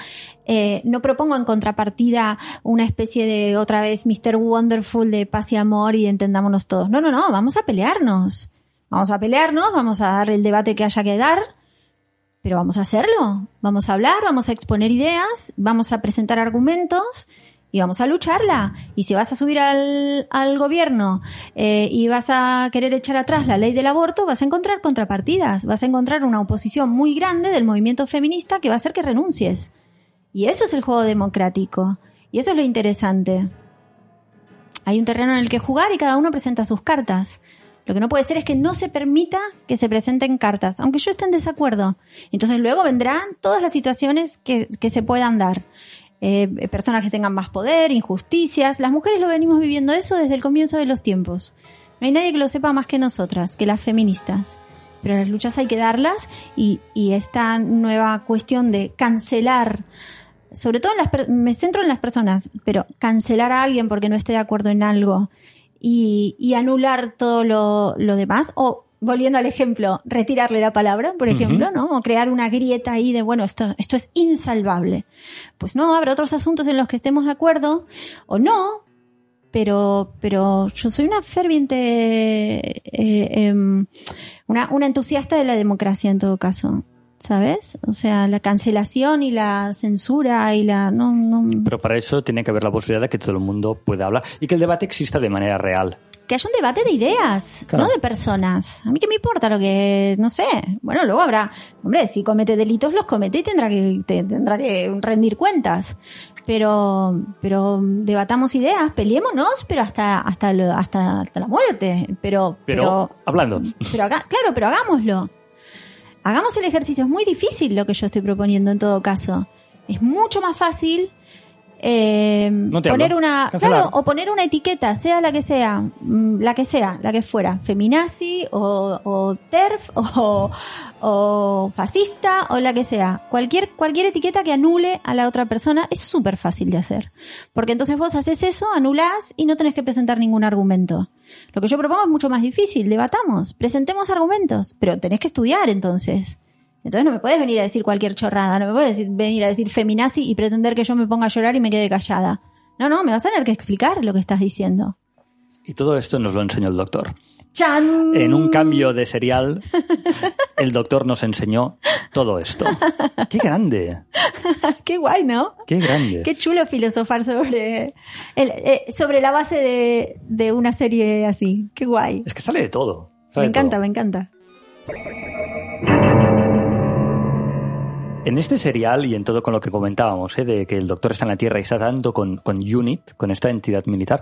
eh, no propongo en contrapartida una especie de, otra vez, Mr. Wonderful de paz y amor y entendámonos todos. No, no, no, vamos a pelearnos. Vamos a pelearnos, vamos a dar el debate que haya que dar, pero vamos a hacerlo. Vamos a hablar, vamos a exponer ideas, vamos a presentar argumentos y vamos a lucharla. Y si vas a subir al, al gobierno eh, y vas a querer echar atrás la ley del aborto, vas a encontrar contrapartidas, vas a encontrar una oposición muy grande del movimiento feminista que va a hacer que renuncies. Y eso es el juego democrático. Y eso es lo interesante. Hay un terreno en el que jugar y cada uno presenta sus cartas. Lo que no puede ser es que no se permita que se presenten cartas, aunque yo esté en desacuerdo. Entonces luego vendrán todas las situaciones que, que se puedan dar. Eh, personas que tengan más poder, injusticias. Las mujeres lo venimos viviendo eso desde el comienzo de los tiempos. No hay nadie que lo sepa más que nosotras, que las feministas. Pero las luchas hay que darlas y, y esta nueva cuestión de cancelar sobre todo en las, me centro en las personas, pero cancelar a alguien porque no esté de acuerdo en algo y, y anular todo lo, lo demás, o volviendo al ejemplo, retirarle la palabra, por ejemplo, ¿no? O crear una grieta ahí de, bueno, esto, esto es insalvable. Pues no, habrá otros asuntos en los que estemos de acuerdo, o no, pero, pero yo soy una ferviente, eh, em, una, una entusiasta de la democracia en todo caso. ¿Sabes? O sea, la cancelación y la censura y la... No, no, Pero para eso tiene que haber la posibilidad de que todo el mundo pueda hablar y que el debate exista de manera real. que haya un debate de ideas, Claro. no de personas. A mí que me importa lo que, no sé. Bueno, luego habrá, hombre, si comete delitos los comete y tendrá que te- tendrá que rendir cuentas. Pero pero debatamos ideas, peleémonos, pero hasta hasta hasta, hasta la muerte. Pero Pero, hablando. pero claro, pero hagámoslo. Hagamos el ejercicio. Es muy difícil lo que yo estoy proponiendo en todo caso. Es mucho más fácil eh, No poner hablo. una, Cancelar. claro, o poner una etiqueta, sea la que sea, mm, la que sea, la que fuera, feminazi o, o TERF o, o fascista o la que sea. Cualquier, cualquier etiqueta que anule a la otra persona es súper fácil de hacer. Porque entonces vos haces eso, anulás y no tenés que presentar ningún argumento. Lo que yo propongo es mucho más difícil, debatamos, presentemos argumentos, pero tenés que estudiar entonces. Entonces no me puedes venir a decir cualquier chorrada, no me puedes decir- venir a decir feminazi y pretender que yo me ponga a llorar y me quede callada. No, no, me vas a tener que explicar lo que estás diciendo. Y todo esto nos lo enseñó el doctor. ¡Chan! En un cambio de serial, el doctor nos enseñó todo esto. ¡Qué grande! ¡Qué guay, ¿no? ¡Qué grande! Qué chulo filosofar sobre, el- eh, sobre la base de, de una serie así. Qué guay. Es que sale de todo. Me sale encanta, todo. me encanta. En este serial y en todo con lo que comentábamos, ¿eh? de que el doctor está en la Tierra y está dando con, con UNIT, con esta entidad militar,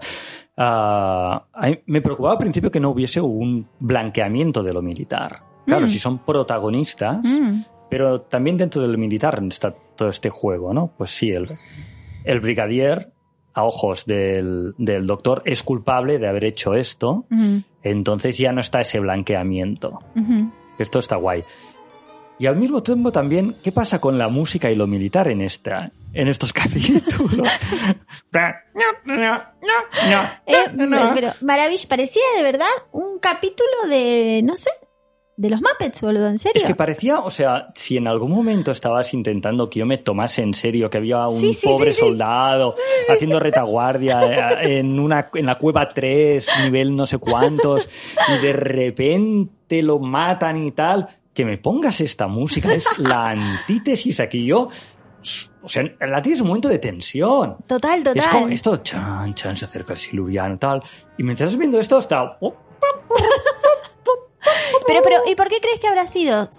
ah, a mí me preocupaba al principio que no hubiese un blanqueamiento de lo militar. Claro, Mm. si son protagonistas, Mm. pero también dentro del militar está todo este juego, ¿no? Pues sí, el, el brigadier, a ojos del, del doctor, es culpable de haber hecho esto, Ujú, entonces ya no está ese blanqueamiento. Esto está guay. Y al mismo tiempo también, ¿qué pasa con la música y lo militar en esta, en estos capítulos? Eh, pero maravilla, parecía de verdad un capítulo de, no sé, de los Muppets, boludo, en serio. Es que parecía, o sea, si en algún momento estabas intentando que yo me tomase en serio, que había un Sí, sí, pobre sí, soldado haciendo retaguardia eh, en una en la cueva 3, nivel no sé cuántos, y de repente lo matan y tal, que me pongas esta música es la antítesis aquí yo o sea, la tienes un momento de tensión. Total, total. Es como esto, chan, chan, se acerca el siluriano, tal. Y mientras estás viendo esto, está. oh, Pero, pero, ¿y por qué crees que habrá sido?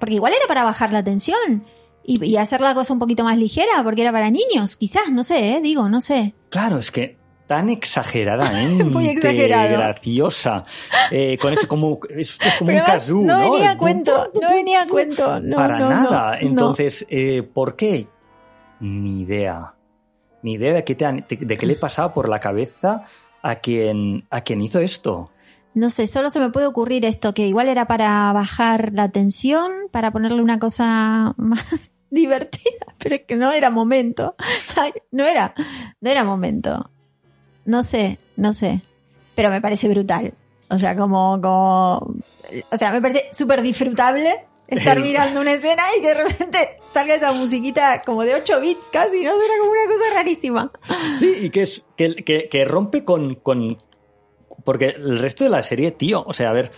Porque igual era para bajar la tensión. Y, y hacer la cosa un poquito más ligera, porque era para niños, quizás, no sé, eh, digo, no sé. Claro, es que tan exageradamente Muy graciosa. Eh, con ese como, esto es como Pero un kazoo, no ¿no? venía a cuento, no venía a cuento. No, Para no, nada. no. Entonces, eh, ¿por qué? Ni idea. Ni idea de qué, te han- de, de qué le pasaba por la cabeza a quien, a quien hizo esto. No sé, solo se me puede ocurrir esto, que igual era para bajar la tensión, para ponerle una cosa más divertida, pero es que no era momento. Ay, no era, no era momento. No sé, no sé. Pero me parece brutal. O sea, como, como, o sea, me parece súper disfrutable estar mirando una escena y que de repente salga esa musiquita como de 8 bits casi, ¿no? Era como una cosa rarísima. Sí, y que es que, que, que rompe con, con. Porque el resto de la serie, tío, o sea, a ver,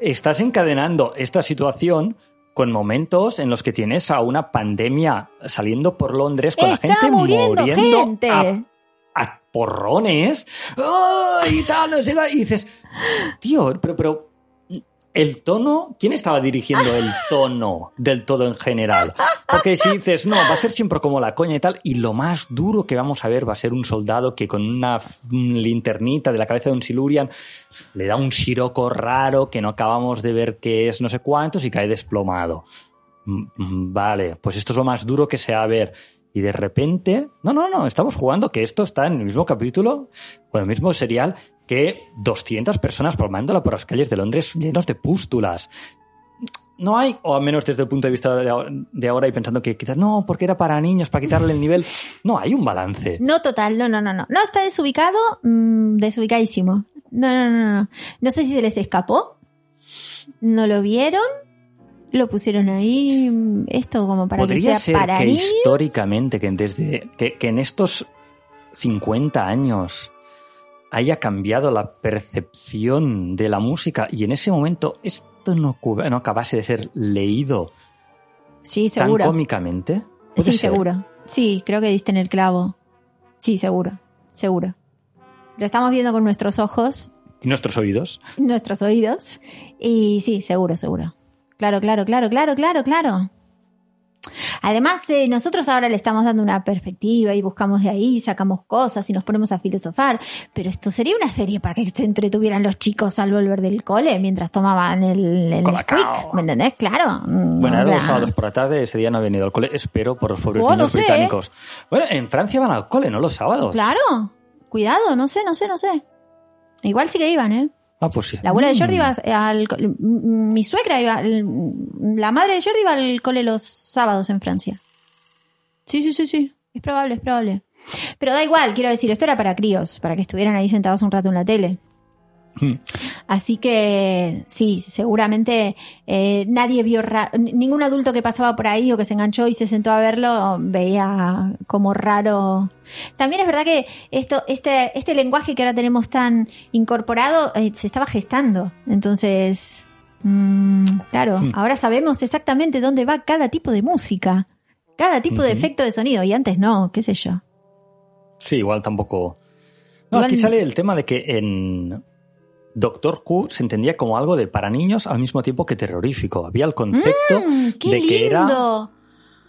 estás encadenando esta situación con momentos en los que tienes a una pandemia saliendo por Londres con Está la gente muriendo muriendo gente. A, a porrones ¡ay! y tal, no sé y dices, tío, pero, pero el tono, ¿quién estaba dirigiendo el tono del todo en general? Porque si dices, no, va a ser siempre como la coña y tal, y lo más duro que vamos a ver va a ser un soldado que con una linternita de la cabeza de un Silurian le da un siroco raro que no acabamos de ver qué es no sé cuántos y cae desplomado. Mm, mm, Vale, pues esto es lo más duro que se va ver. Y de repente, no, no, no, estamos jugando que esto está en el mismo capítulo, o en el mismo serial, que 200 personas palmándola por las calles de Londres llenos de pústulas. No hay, o al menos desde el punto de vista de ahora- y pensando que quizás no, porque era para niños, para quitarle el nivel. No, hay un balance. No, total, no, no, no, no. No, está desubicado, mm, desubicadísimo. No, no, no, no. No sé si se les escapó. No lo vieron. Lo pusieron ahí, esto como para que sea ser para que niños. históricamente, que desde que, que en estos 50 años haya cambiado la percepción de la música y en ese momento esto no, no acabase de ser leído Sí, tan seguro. cómicamente. ¿Puede Sí, ser? seguro. Sí, creo que diste en el clavo. Sí, seguro. Seguro. Lo estamos viendo con nuestros ojos, ¿Y nuestros oídos? nuestros oídos. Y sí, seguro, seguro. Claro, claro, claro, claro, claro, claro. Además, eh, nosotros ahora le estamos dando una perspectiva y buscamos de ahí, sacamos cosas y nos ponemos a filosofar. Pero esto sería una serie para que se entretuvieran los chicos al volver del cole mientras tomaban el, el. Nesquik, ¿Me entendés? Claro. Mm, Bueno, sea, los sábados por la tarde, ese día no he venido al cole, espero por los pobres Oh, no niños sé. británicos. Bueno, en Francia van al cole, no los sábados. Claro. Cuidado, no sé, no sé, no sé. Igual sí que iban, ¿eh? Ah, pues sí. La abuela de Jordi Mm. iba al... co- m- Mi suegra iba... al- La madre de Jordi iba al cole los sábados en Francia. Sí, sí, sí, sí. Es probable, es probable. Pero da igual, quiero decir, esto era para críos, para que estuvieran ahí sentados un rato en la tele. Mm. Así que sí, seguramente eh, nadie vio, ra- ningún adulto que pasaba por ahí o que se enganchó y se sentó a verlo veía como raro. También es verdad que esto, este, este lenguaje que ahora tenemos tan incorporado eh, se estaba gestando. Entonces, mm, claro, Hmm. ahora sabemos exactamente dónde va cada tipo de música, cada tipo de efecto de sonido y antes no, qué sé yo. Sí, igual tampoco. No, Igual- aquí sale el tema de que en Doctor Who se entendía como algo de para niños al mismo tiempo que terrorífico. Había el concepto Mm, ¡Qué de que era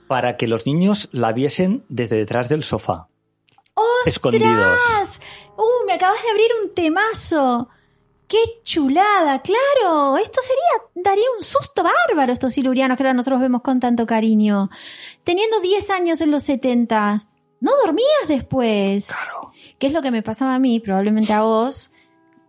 para que los niños la viesen desde detrás del sofá. ¡Ostras! Escondidos. ¡Uh, me acabas de abrir un temazo! ¡Qué chulada! ¡Claro! Esto sería, daría un susto bárbaro estos silurianos que ahora nosotros vemos con tanto cariño. Teniendo 10 años en los 70, no dormías después. Claro. ¿Qué es lo que me pasaba a mí, probablemente a vos,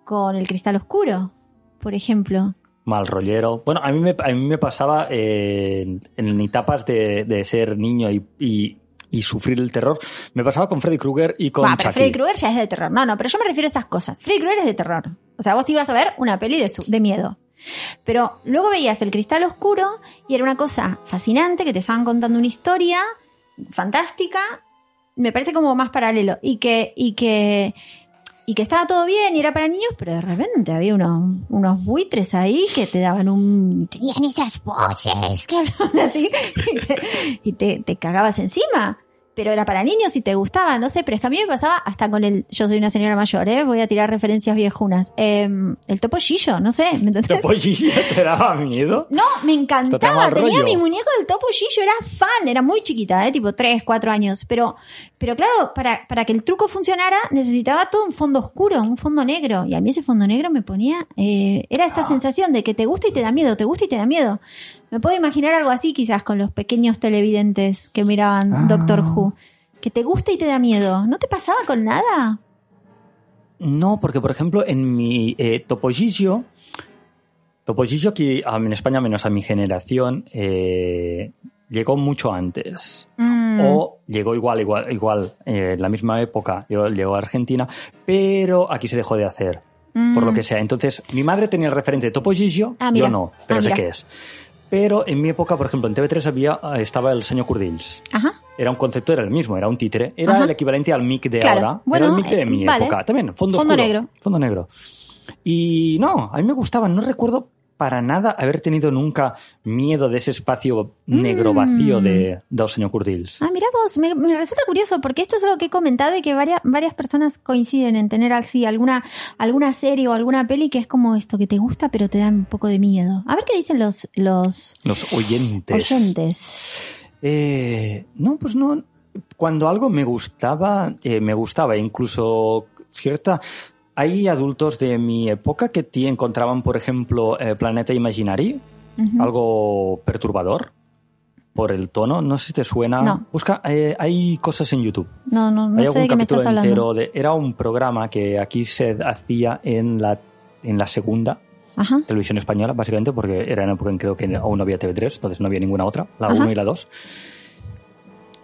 con el cristal oscuro, por ejemplo? Mal rollero. Bueno, a mí me, a mí me pasaba eh, en, en etapas de, de ser niño y, y- y sufrir el terror. Me pasaba con Freddy Krueger y con pero Chucky. Freddy Krueger ya es de terror. No, no, pero yo me refiero a estas cosas. Freddy Krueger es de terror. O sea, vos ibas a ver una peli de, su- de miedo. Pero luego veías el cristal oscuro y era una cosa fascinante que te estaban contando una historia fantástica. Me parece como más paralelo. Y que, y que, y que estaba todo bien y era para niños, pero de repente había unos, unos buitres ahí que te daban un, tenían esas voces que hablaban así y y te, te cagabas encima. Pero era para niños y te gustaba, no sé, pero es que a mí me pasaba hasta con el, yo soy una señora mayor, eh, voy a tirar referencias viejunas. Eh, el topo Gillo, no sé, ¿me entendés? ¿Topo Gigi te daba miedo? No, me encantaba. Tenía mi muñeco del Topo Gillo, era fan, era muy chiquita, eh, tipo 3, 4 años. Pero, pero claro, para, para que el truco funcionara, necesitaba todo un fondo oscuro, un fondo negro. Y a mí ese fondo negro me ponía, eh, era Ah. esta sensación de que te gusta y te da miedo, te gusta y te da miedo. Me puedo imaginar algo así quizás con los pequeños televidentes que miraban Ah. Doctor Who. Que te gusta y te da miedo. ¿No te pasaba con nada? No, porque por ejemplo en mi eh, Topollillo, Topollillo aquí ah, en España, menos a mi generación, eh, llegó mucho antes. Mm. O llegó igual, igual, igual, eh, en la misma época, llegó, llegó a Argentina, pero aquí se dejó de hacer. Por lo que sea. Entonces, mi madre tenía el referente de Topollillo, Mm. Ah, yo no, pero Ah, sé qué es. Pero en mi época, por ejemplo, en TV3 había, estaba el señor Curdills. Ajá. Era un concepto, era el mismo, era un títere. Era Ajá. el equivalente al mic de Claro. ahora. Bueno, era el mic de eh, mi vale. época. También, fondo, Fondo oscuro. negro. Fondo negro. Y no, a mí me gustaba. No recuerdo para nada haber tenido nunca miedo de ese espacio negro vacío de, del señor Curdills. Ah, mira vos, me, me resulta curioso porque esto es algo que he comentado y que varias, varias personas coinciden en tener así alguna, alguna serie o alguna peli que es como esto que te gusta pero te da un poco de miedo. A ver qué dicen los, los Los oyentes. oyentes. Eh, no, pues no. Cuando algo me gustaba, eh, me gustaba. Incluso cierta. Hay adultos de mi época que te encontraban, por ejemplo, eh, Planeta Imaginary, algo perturbador por el tono. No sé si te suena. No. Busca, eh, hay cosas en YouTube. No, no, no hay sé algún de qué me capítulo estás hablando. entero de. Era un programa que aquí se hacía en la en la segunda Ajá. televisión española, básicamente, porque era en época en creo que aún no había TV3, entonces no había ninguna otra, la Ajá. 1 y la 2.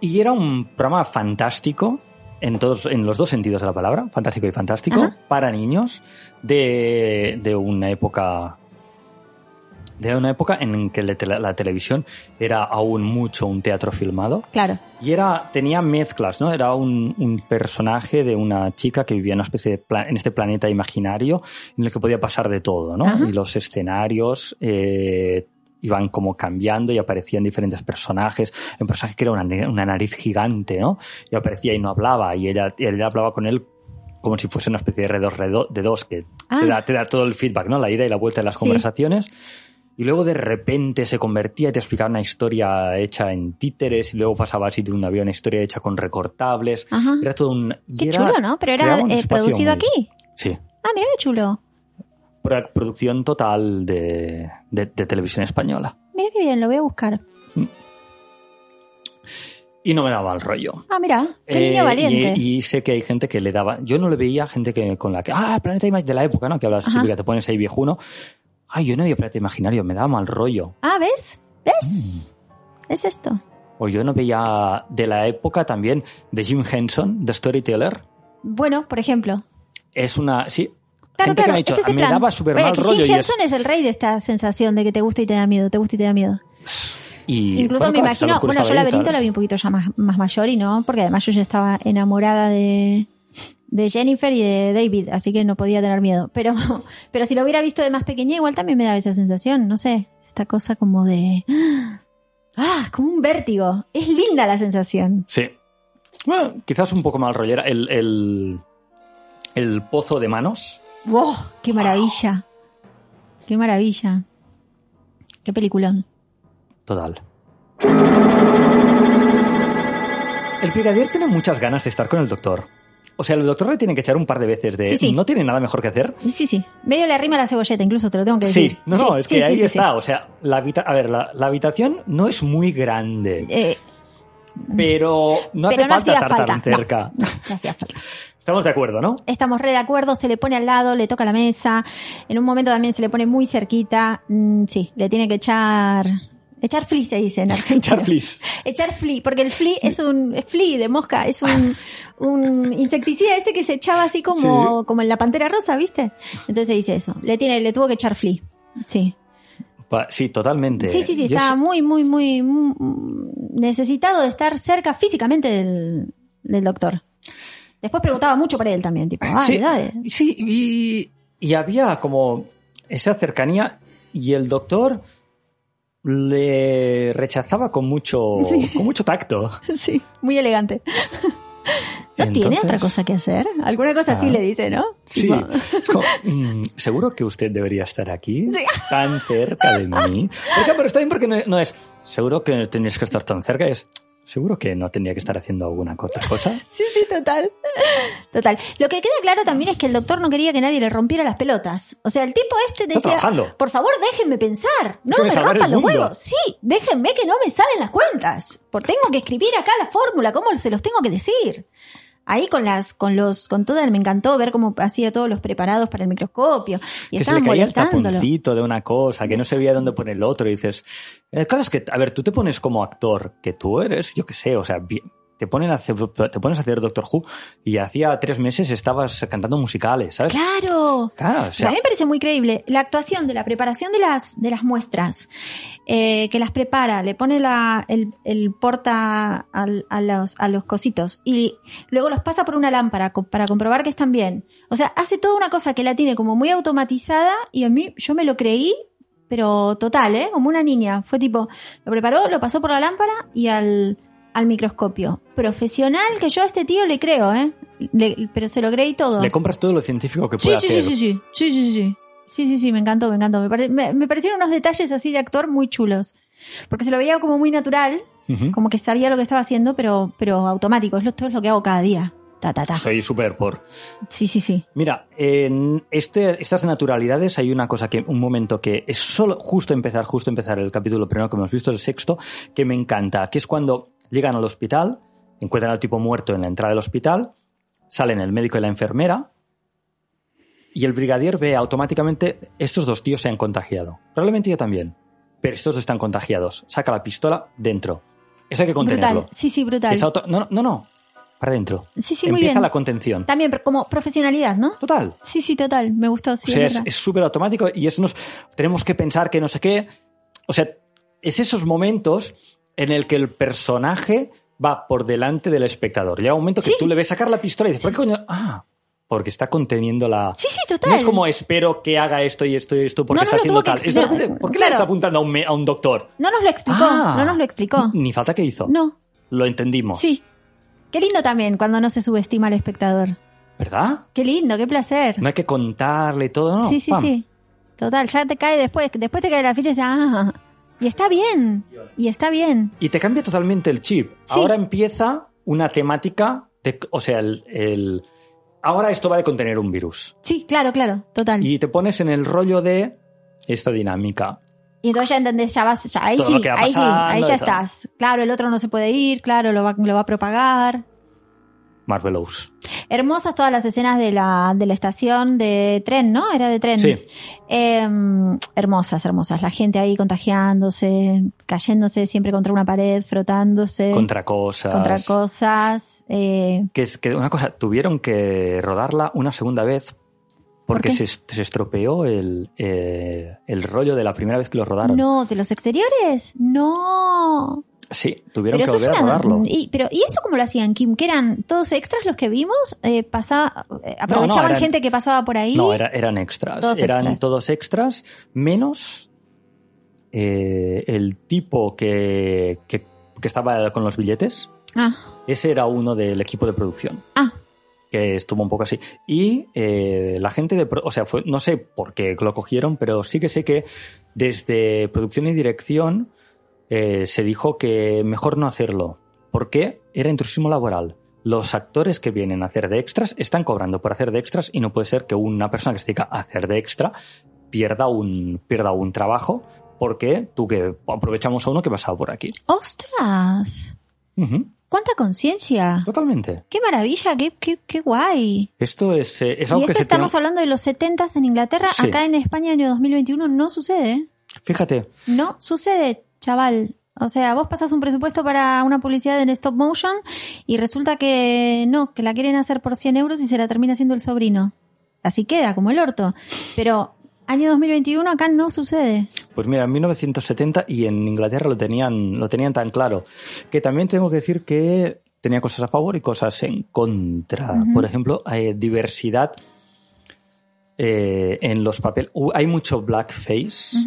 Y era un programa fantástico, en, todos, en los dos sentidos de la palabra, fantástico y fantástico, Ajá. para niños de, de una época de una época en que la, tele- la televisión era aún mucho un teatro filmado Claro. y era, tenía mezclas, ¿no? Era un, un personaje de una chica que vivía en una especie de en este planeta imaginario en el que podía pasar de todo, ¿no? Ajá. Y los escenarios eh, iban como cambiando y aparecían diferentes personajes. Un personaje que era una, nariz gigante, ¿no? Y aparecía y no hablaba y ella, ella hablaba con él como si fuese una especie de redos redo- de dos que Ah. te, da, te da todo el feedback, ¿no? La ida y la vuelta de las Sí. conversaciones. Y luego de repente se convertía y te explicaba una historia hecha en títeres y luego pasaba así de un avión una historia hecha con recortables. Ajá. Era todo un... Qué era- chulo, ¿no? Pero era eh, producido muy- aquí. Sí. Ah, mira qué chulo. Pro- Producción total de, de- de televisión española. Mira qué bien, lo voy a buscar. Y no me daba el rollo. Ah, mira, qué Eh, niño valiente. Y, y sé que hay gente que le daba. Yo no le veía gente que con la que. Ah, Planeta Imaginario de la época, ¿no? Que hablas típica, te pones ahí viejuno. Ay, yo no veía Planeta Imaginario, me daba mal rollo. Ah, ¿ves? ¿Ves? Mm. Es esto. O yo no veía de la época también de Jim Henson, de Storyteller. Bueno, por ejemplo. Es una. Sí. Claro, gente claro, que me ha dicho, es ese me plan. daba súper mal rollo. Jim es- Henson es... el rey de esta sensación de que te gusta y te da miedo, te gusta y te da miedo. y, Incluso bueno, me imagino, bueno, yo Laberinto tal. la vi un poquito ya más, más mayor y no, porque además yo ya estaba enamorada de, de Jennifer y de David, así que no podía tener miedo. Pero, pero si lo hubiera visto de más pequeña, igual también me daba esa sensación, no sé, esta cosa como de, ah, como un vértigo. Es linda la sensación. Sí. Bueno, quizás un poco mal rollera. El, el, el pozo de manos. ¡Wow! ¡Qué maravilla! ¡Qué maravilla! ¡Qué peliculón! Total. El brigadier tiene muchas ganas de estar con el doctor. O sea, el doctor le tiene que echar un par de veces de... Sí, sí. No tiene nada mejor que hacer. Sí, sí. Medio le arrima la cebolleta, incluso te lo tengo que decir. Sí, no, no, es sí, que sí, ahí sí, sí. está. O sea, la habita a ver, la, la habitación no es muy grande, Eh, pero no pero hace no falta estar falta. tan cerca. No, no, no hacía falta. Estamos de acuerdo, ¿no? Estamos re de acuerdo, se le pone al lado, le toca la mesa. En un momento también se le pone muy cerquita. Mm, sí, le tiene que echar. Echar flea se dice en Argentina. Echar flis. Echar flea, porque el flea es un es de mosca, es un, un insecticida este que se echaba así como, como en la pantera rosa, ¿viste? Entonces se dice eso. Le tiene, le tuvo que echar flea. Sí. Sí, totalmente. Sí, sí, sí, estaba es- muy, muy, muy, mm, necesitado de estar cerca físicamente del, del doctor. Después preguntaba mucho por él también, tipo, ah, sí, dale. sí, y, y había como esa cercanía y el doctor le rechazaba con mucho, Sí. con mucho tacto. Sí, muy elegante. ¿No tiene otra cosa que hacer? Alguna cosa así Ah. le dice, ¿no? Sí, como, mm, seguro que usted debería estar aquí, Sí. tan cerca de mí. Porque, pero está bien porque no, no es, seguro que tenías que estar tan cerca, es, seguro que no tendría que estar haciendo alguna otra cosa. Sí, sí, total. Total. Lo que queda claro también es que el doctor no quería que nadie le rompiera las pelotas. O sea, el tipo este decía, trabajando. por favor, déjenme pensar. No me rompan los mundo". huevos. Sí, déjenme que no me salen las cuentas. Por tengo que escribir acá la fórmula, cómo se los tengo que decir. Ahí con las, con los, con todo, me encantó ver cómo hacía todos los preparados para el microscopio. Y que se le estaban caía el taponcito de una cosa, que no se veía dónde poner el otro, y dices, eh, claro, es que, a ver, tú te pones como actor, que tú eres, yo qué sé, o sea, bien- te, ponen a hacer, te pones a hacer Doctor Who y hacía tres meses estabas cantando musicales, ¿sabes? Claro. Claro, o sea, a mí me parece muy creíble la actuación de la preparación de las, de las muestras, eh, que las prepara, le pone la, el, el porta al- a, los, a los cositos y luego los pasa por una lámpara para comprobar que están bien. O sea, hace toda una cosa que la tiene como muy automatizada y a mí yo me lo creí, pero total, ¿eh? Como una niña. Fue tipo, lo preparó, lo pasó por la lámpara y al, al microscopio. Profesional que yo a este tío le creo, ¿eh? Le- pero se lo creí todo. le compras todo lo científico que Sí, puede sí, hacer. sí, sí, sí, sí, sí, sí. Sí, sí, sí, me encantó, me encantó. Me, pare- me- me parecieron unos detalles así de actor muy chulos. Porque se lo veía como muy natural, como que sabía lo que estaba haciendo, pero, pero automático. Es lo, esto es lo que hago cada día. Ta, ta, ta. Soy súper por. Sí, sí, sí. Mira, en este, estas naturalidades hay una cosa que, un momento que es solo justo empezar, justo empezar el capítulo primero que hemos visto, el sexto, que me encanta, que es cuando llegan al hospital, encuentran al tipo muerto en la entrada del hospital, salen el médico y la enfermera, y el brigadier ve automáticamente, estos dos tíos se han contagiado. Probablemente yo también, pero estos dos están contagiados. Saca la pistola dentro. Eso hay que contenerlo. Brutal. Sí, sí, brutal. Auto- no, no, no, para adentro. Sí, sí, muy Empieza bien. la contención. También como profesionalidad, ¿no? Total. Sí, sí, total. Me gustó. Sí, o sea, es súper automático y eso nos tenemos que pensar que no sé qué. O sea, es esos momentos en el que el personaje va por delante del espectador. Llega un momento que Sí. tú le ves sacar la pistola y dices, ¿por qué coño? Ah, porque está conteniendo la. Sí, sí, total. No es como espero que haga esto y esto y esto porque No, no está haciendo tal. Es de explicar. repente, ¿Por qué Claro. le está apuntando a un, a un doctor? No nos lo explicó, Ah. no nos lo explicó. Ni falta que hizo. No, Lo entendimos. sí. Qué lindo también cuando no se subestima al espectador. ¿Verdad? Qué lindo, qué placer. No hay que contarle todo, ¿no? sí, sí, Pam. sí. Total, ya te cae después, después te cae la ficha y dices, ah, y está bien, y está bien. Y te cambia totalmente el chip. Sí. Ahora empieza una temática, de, o sea, el, el- ahora esto va de contener un virus. Sí, claro, claro, total. Y, Y te pones en el rollo de esta dinámica. entonces ya entendés, ya vas, ya, ahí Todo sí, ahí sí, ahí y ya estás. Claro, el otro no se puede ir, claro, lo va, lo va a propagar. Marvelous. Hermosas todas las escenas de la, de la estación de tren, ¿no? Era de tren. Sí. Eh, hermosas, hermosas. La gente ahí contagiándose, cayéndose siempre contra una pared, frotándose. Contra cosas. contra cosas. eh, Que es que una cosa, tuvieron que rodarla una segunda vez porque se, se estropeó el, eh, el rollo de la primera vez que lo rodaron. no, de los exteriores. No. Sí, tuvieron Pero que eso es volver a rodarlo. Y, pero, ¿Y eso cómo lo hacían, Kim? ¿Que eran todos extras los que vimos? Eh, pasaba, eh, ¿Aprovechaban eran- gente que pasaba por ahí? No, era- eran extras. Todos eran extras. todos extras, menos eh, el tipo que, que, que estaba con los billetes. Ah, Ese era uno del equipo de producción, ah, que estuvo un poco así. Y la gente de... O sea, fue, no sé por qué lo cogieron, pero sí que sé que desde producción y dirección eh, se dijo que mejor no hacerlo, porque era intrusismo laboral. Los actores que vienen a hacer de extras están cobrando por hacer de extras y no puede ser que una persona que se dedica a hacer de extra pierda un, pierda un trabajo porque tú que aprovechamos a uno que pasaba por aquí. ¡Ostras! ¡Cuánta conciencia! Totalmente. ¡Qué maravilla! ¡Qué, qué, qué guay! Esto es, eh, es Y algo esto estamos tiene- hablando de los 70 en Inglaterra. Sí. Acá en España, año 2021, no sucede. Fíjate, No sucede, chaval. O sea, vos pasas un presupuesto para una publicidad en stop motion y resulta que no, que la quieren hacer por 100 euros y se la termina haciendo el sobrino. Así queda, como el orto. Pero año 2021 acá no sucede. Pues mira, en 1970 y en Inglaterra lo tenían, lo tenían tan claro. Que también tengo que decir que tenía cosas a favor y cosas en contra. Por ejemplo, hay diversidad eh, en los papeles. Uh, hay mucho blackface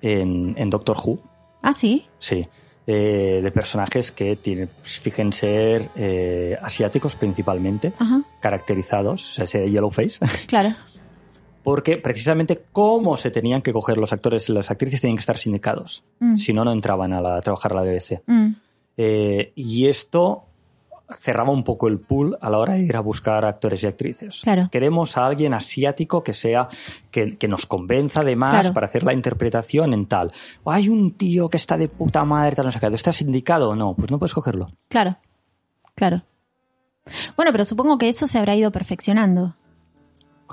en Doctor Who. Ah, sí. Sí. Eh, de personajes que tienen, fijen ser eh, asiáticos principalmente, Ajá, caracterizados, o sea, ese yellow face. claro. porque precisamente cómo se tenían que coger los actores y las actrices tenían que estar sindicados. Mm. Si no, no entraban a, la- a trabajar a la BBC. Mm. Eh, y esto cerraba un poco el pool a la hora de ir a buscar actores y actrices. Claro. Queremos a alguien asiático que sea, que, que nos convenza además Claro. para hacer la interpretación en tal. O hay un tío que está de puta madre, tal, no sé qué. ¿Está sindicado? No, pues no puedes cogerlo. Claro. Claro. Bueno, pero supongo que eso se habrá ido perfeccionando.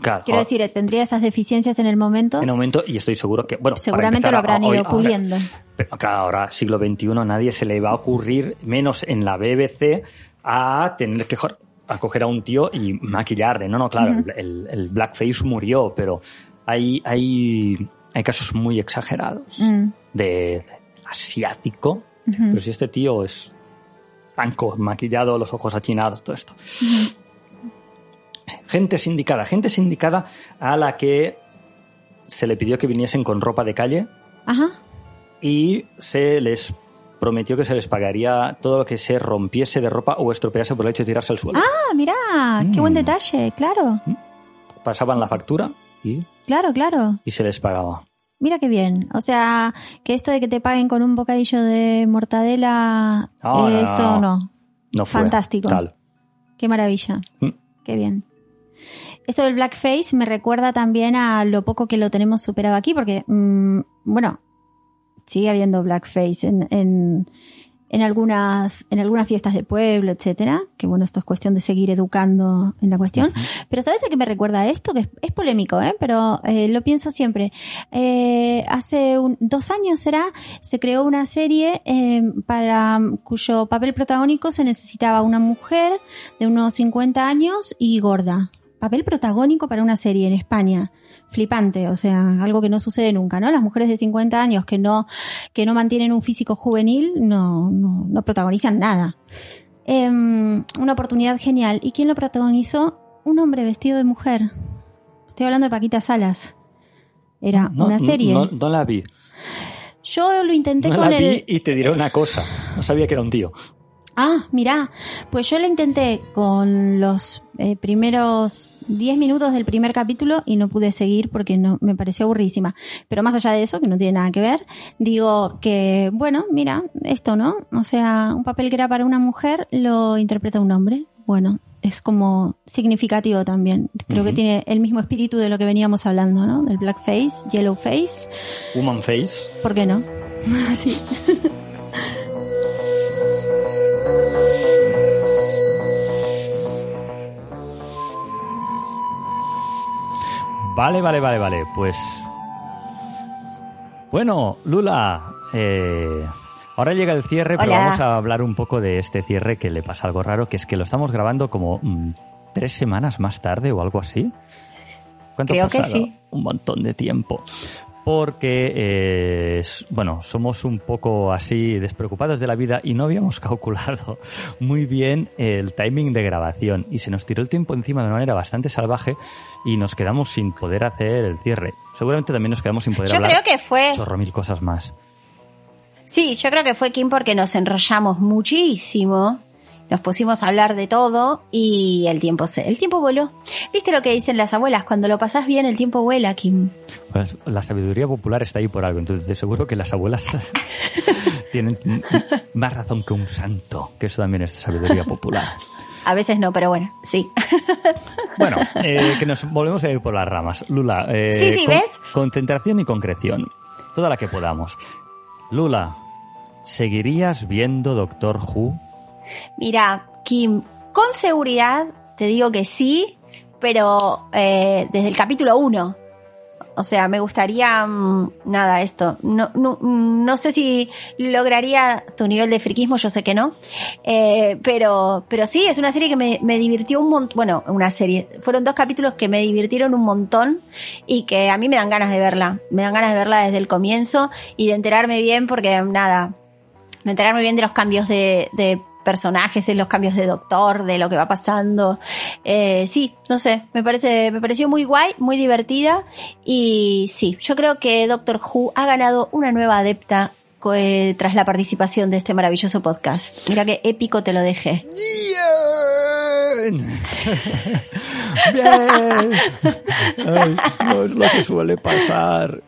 Claro, Quiero ahora- decir, tendría esas deficiencias en el momento. en un momento, y estoy seguro que, bueno, Seguramente lo habrán hoy- ido ahora- puliendo. pero claro, ahora, siglo XXI, nadie se le va a ocurrir, menos en la BBC, a tener que a coger a un tío y maquillarle. No, no, claro, el, el- el blackface murió, pero hay, hay, hay casos muy exagerados Mm. de, de asiático. Pero si este tío es blanco, maquillado, los ojos achinados, todo esto. Gente sindicada, gente sindicada a la que se le pidió que viniesen con ropa de calle Ajá. y se les prometió que se les pagaría todo lo que se rompiese de ropa o estropease por el hecho de tirarse al suelo. Ah, mirá, qué buen detalle, claro, Pasaban la factura y, claro, claro. y se les pagaba. Mira qué bien. O sea, que esto de que te paguen con un bocadillo de mortadela, eh, no, esto no. no. Fue Fantástico. tal. Qué maravilla. Mm. Qué bien. Esto del blackface me recuerda también a lo poco que lo tenemos superado aquí, porque, mm, bueno, sigue habiendo blackface en, en, en algunas, en algunas fiestas de pueblo, etcétera. Que bueno, esto es cuestión de seguir educando en la cuestión. Pero ¿sabes a qué me recuerda esto? Que es, es polémico, ¿eh? Pero eh, lo pienso siempre. Eh, hace un- dos años será, se creó una serie eh, para cuyo papel protagónico se necesitaba una mujer de unos 50 años y gorda. Papel protagónico para una serie en España. Flipante, o sea, algo que no sucede nunca, ¿no? Las mujeres de 50 años que no, que no mantienen un físico juvenil no, no, no protagonizan nada. Em, una oportunidad genial. ¿Y quién lo protagonizó? Un hombre vestido de mujer. Estoy hablando de Paquita Salas. Era No, una serie. No, no la vi. Yo lo intenté No con la vi el. y te diré una cosa. No sabía que era un tío. Ah, mirá. Pues yo lo intenté con los eh, primeros 10 minutos del primer capítulo y no pude seguir porque no me pareció aburrísima. Pero más allá de eso, que no tiene nada que ver, digo que, bueno, mira, esto, ¿no? O sea, un papel que era para una mujer lo interpreta un hombre. Bueno, es como significativo también. Creo que tiene el mismo espíritu de lo que veníamos hablando, ¿no? Del blackface, yellowface. Woman Face. ¿Por qué no? Así. Vale, vale, vale, vale. Pues. Bueno, Lula. eh, ahora llega el cierre, pero vamos a hablar un poco de este cierre que le pasa algo raro, que es que lo estamos grabando como mm, tres semanas más tarde o algo así. ¿Cuánto ha Creo que pasado? sí. Un montón de tiempo. Porque, eh, bueno, somos un poco así despreocupados de la vida y no habíamos calculado muy bien el timing de grabación y se nos tiró el tiempo encima de una manera bastante salvaje y nos quedamos sin poder hacer el cierre. Seguramente también nos quedamos sin poder Yo hablar creo que fue. chorro mil cosas más. Sí, yo creo que fue Kim porque nos enrollamos muchísimo. Nos pusimos a hablar de todo y el tiempo se, el tiempo voló. ¿Viste lo que dicen las abuelas? Cuando lo pasás bien, el tiempo vuela, Kim. Pues la sabiduría popular está ahí por algo, entonces de seguro que las abuelas tienen más razón que un santo, que eso también es sabiduría popular. A veces no, pero bueno, sí. Bueno, eh, que nos volvemos a ir por las ramas. Lula, eh, Sí, sí, ¿ves? concentración y concreción. Toda la que podamos. Lula, ¿seguirías viendo Doctor Who? Mira, Kim, con seguridad te digo que sí, pero eh, desde el capítulo 1. O sea, me gustaría, mm, nada, esto. No, no, no sé si lograría tu nivel de friquismo, yo sé que no. Eh, pero, pero sí, es una serie que me, me divirtió un montón. Bueno, una serie. Fueron dos capítulos que me divirtieron un montón y que a mí me dan ganas de verla. Me dan ganas de verla desde el comienzo y de enterarme bien porque, nada, de enterarme bien de los cambios de, de personajes, de los cambios de doctor, de lo que va pasando. Eh, sí, no sé, me parece, me pareció muy guay, muy divertida y sí, yo creo que Doctor Who ha ganado una nueva adepta eh, tras la participación de este maravilloso podcast. Mira qué épico te lo dejé. ¡Bien! ¡Bien! Ay, no es lo que suele pasar.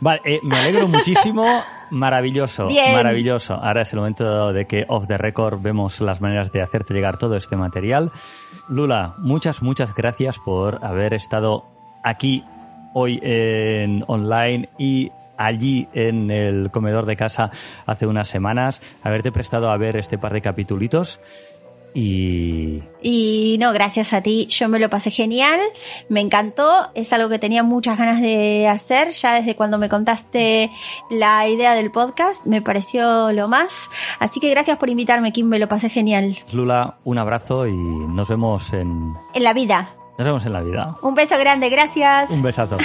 Vale, eh, me alegro muchísimo. Maravilloso, Bien. maravilloso. Ahora es el momento de que off the record vemos las maneras de hacerte llegar todo este material. Lula, muchas, muchas gracias por haber estado aquí hoy en online y allí en el comedor de casa hace unas semanas, haberte prestado a ver este par de capitulitos. Y Y no, gracias a ti, yo me lo pasé genial, me encantó, es algo que tenía muchas ganas de hacer ya desde cuando me contaste la idea del podcast, me pareció lo más, así que gracias por invitarme, Kim, me lo pasé genial. Lula, un abrazo y nos vemos en En la vida. nos vemos en la vida. Un beso grande, gracias. Un besazo.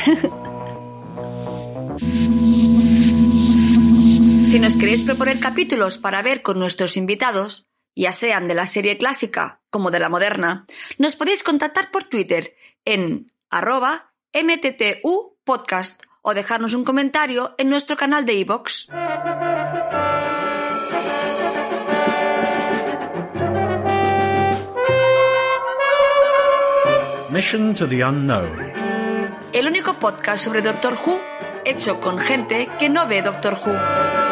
Si nos queréis proponer capítulos para ver con nuestros invitados, ya sean de la serie clásica como de la moderna, nos podéis contactar por Twitter en arroba mttu podcast o dejarnos un comentario en nuestro canal de iVoox. Mission to the Unknown. El único podcast sobre Doctor Who hecho con gente que no ve Doctor Who.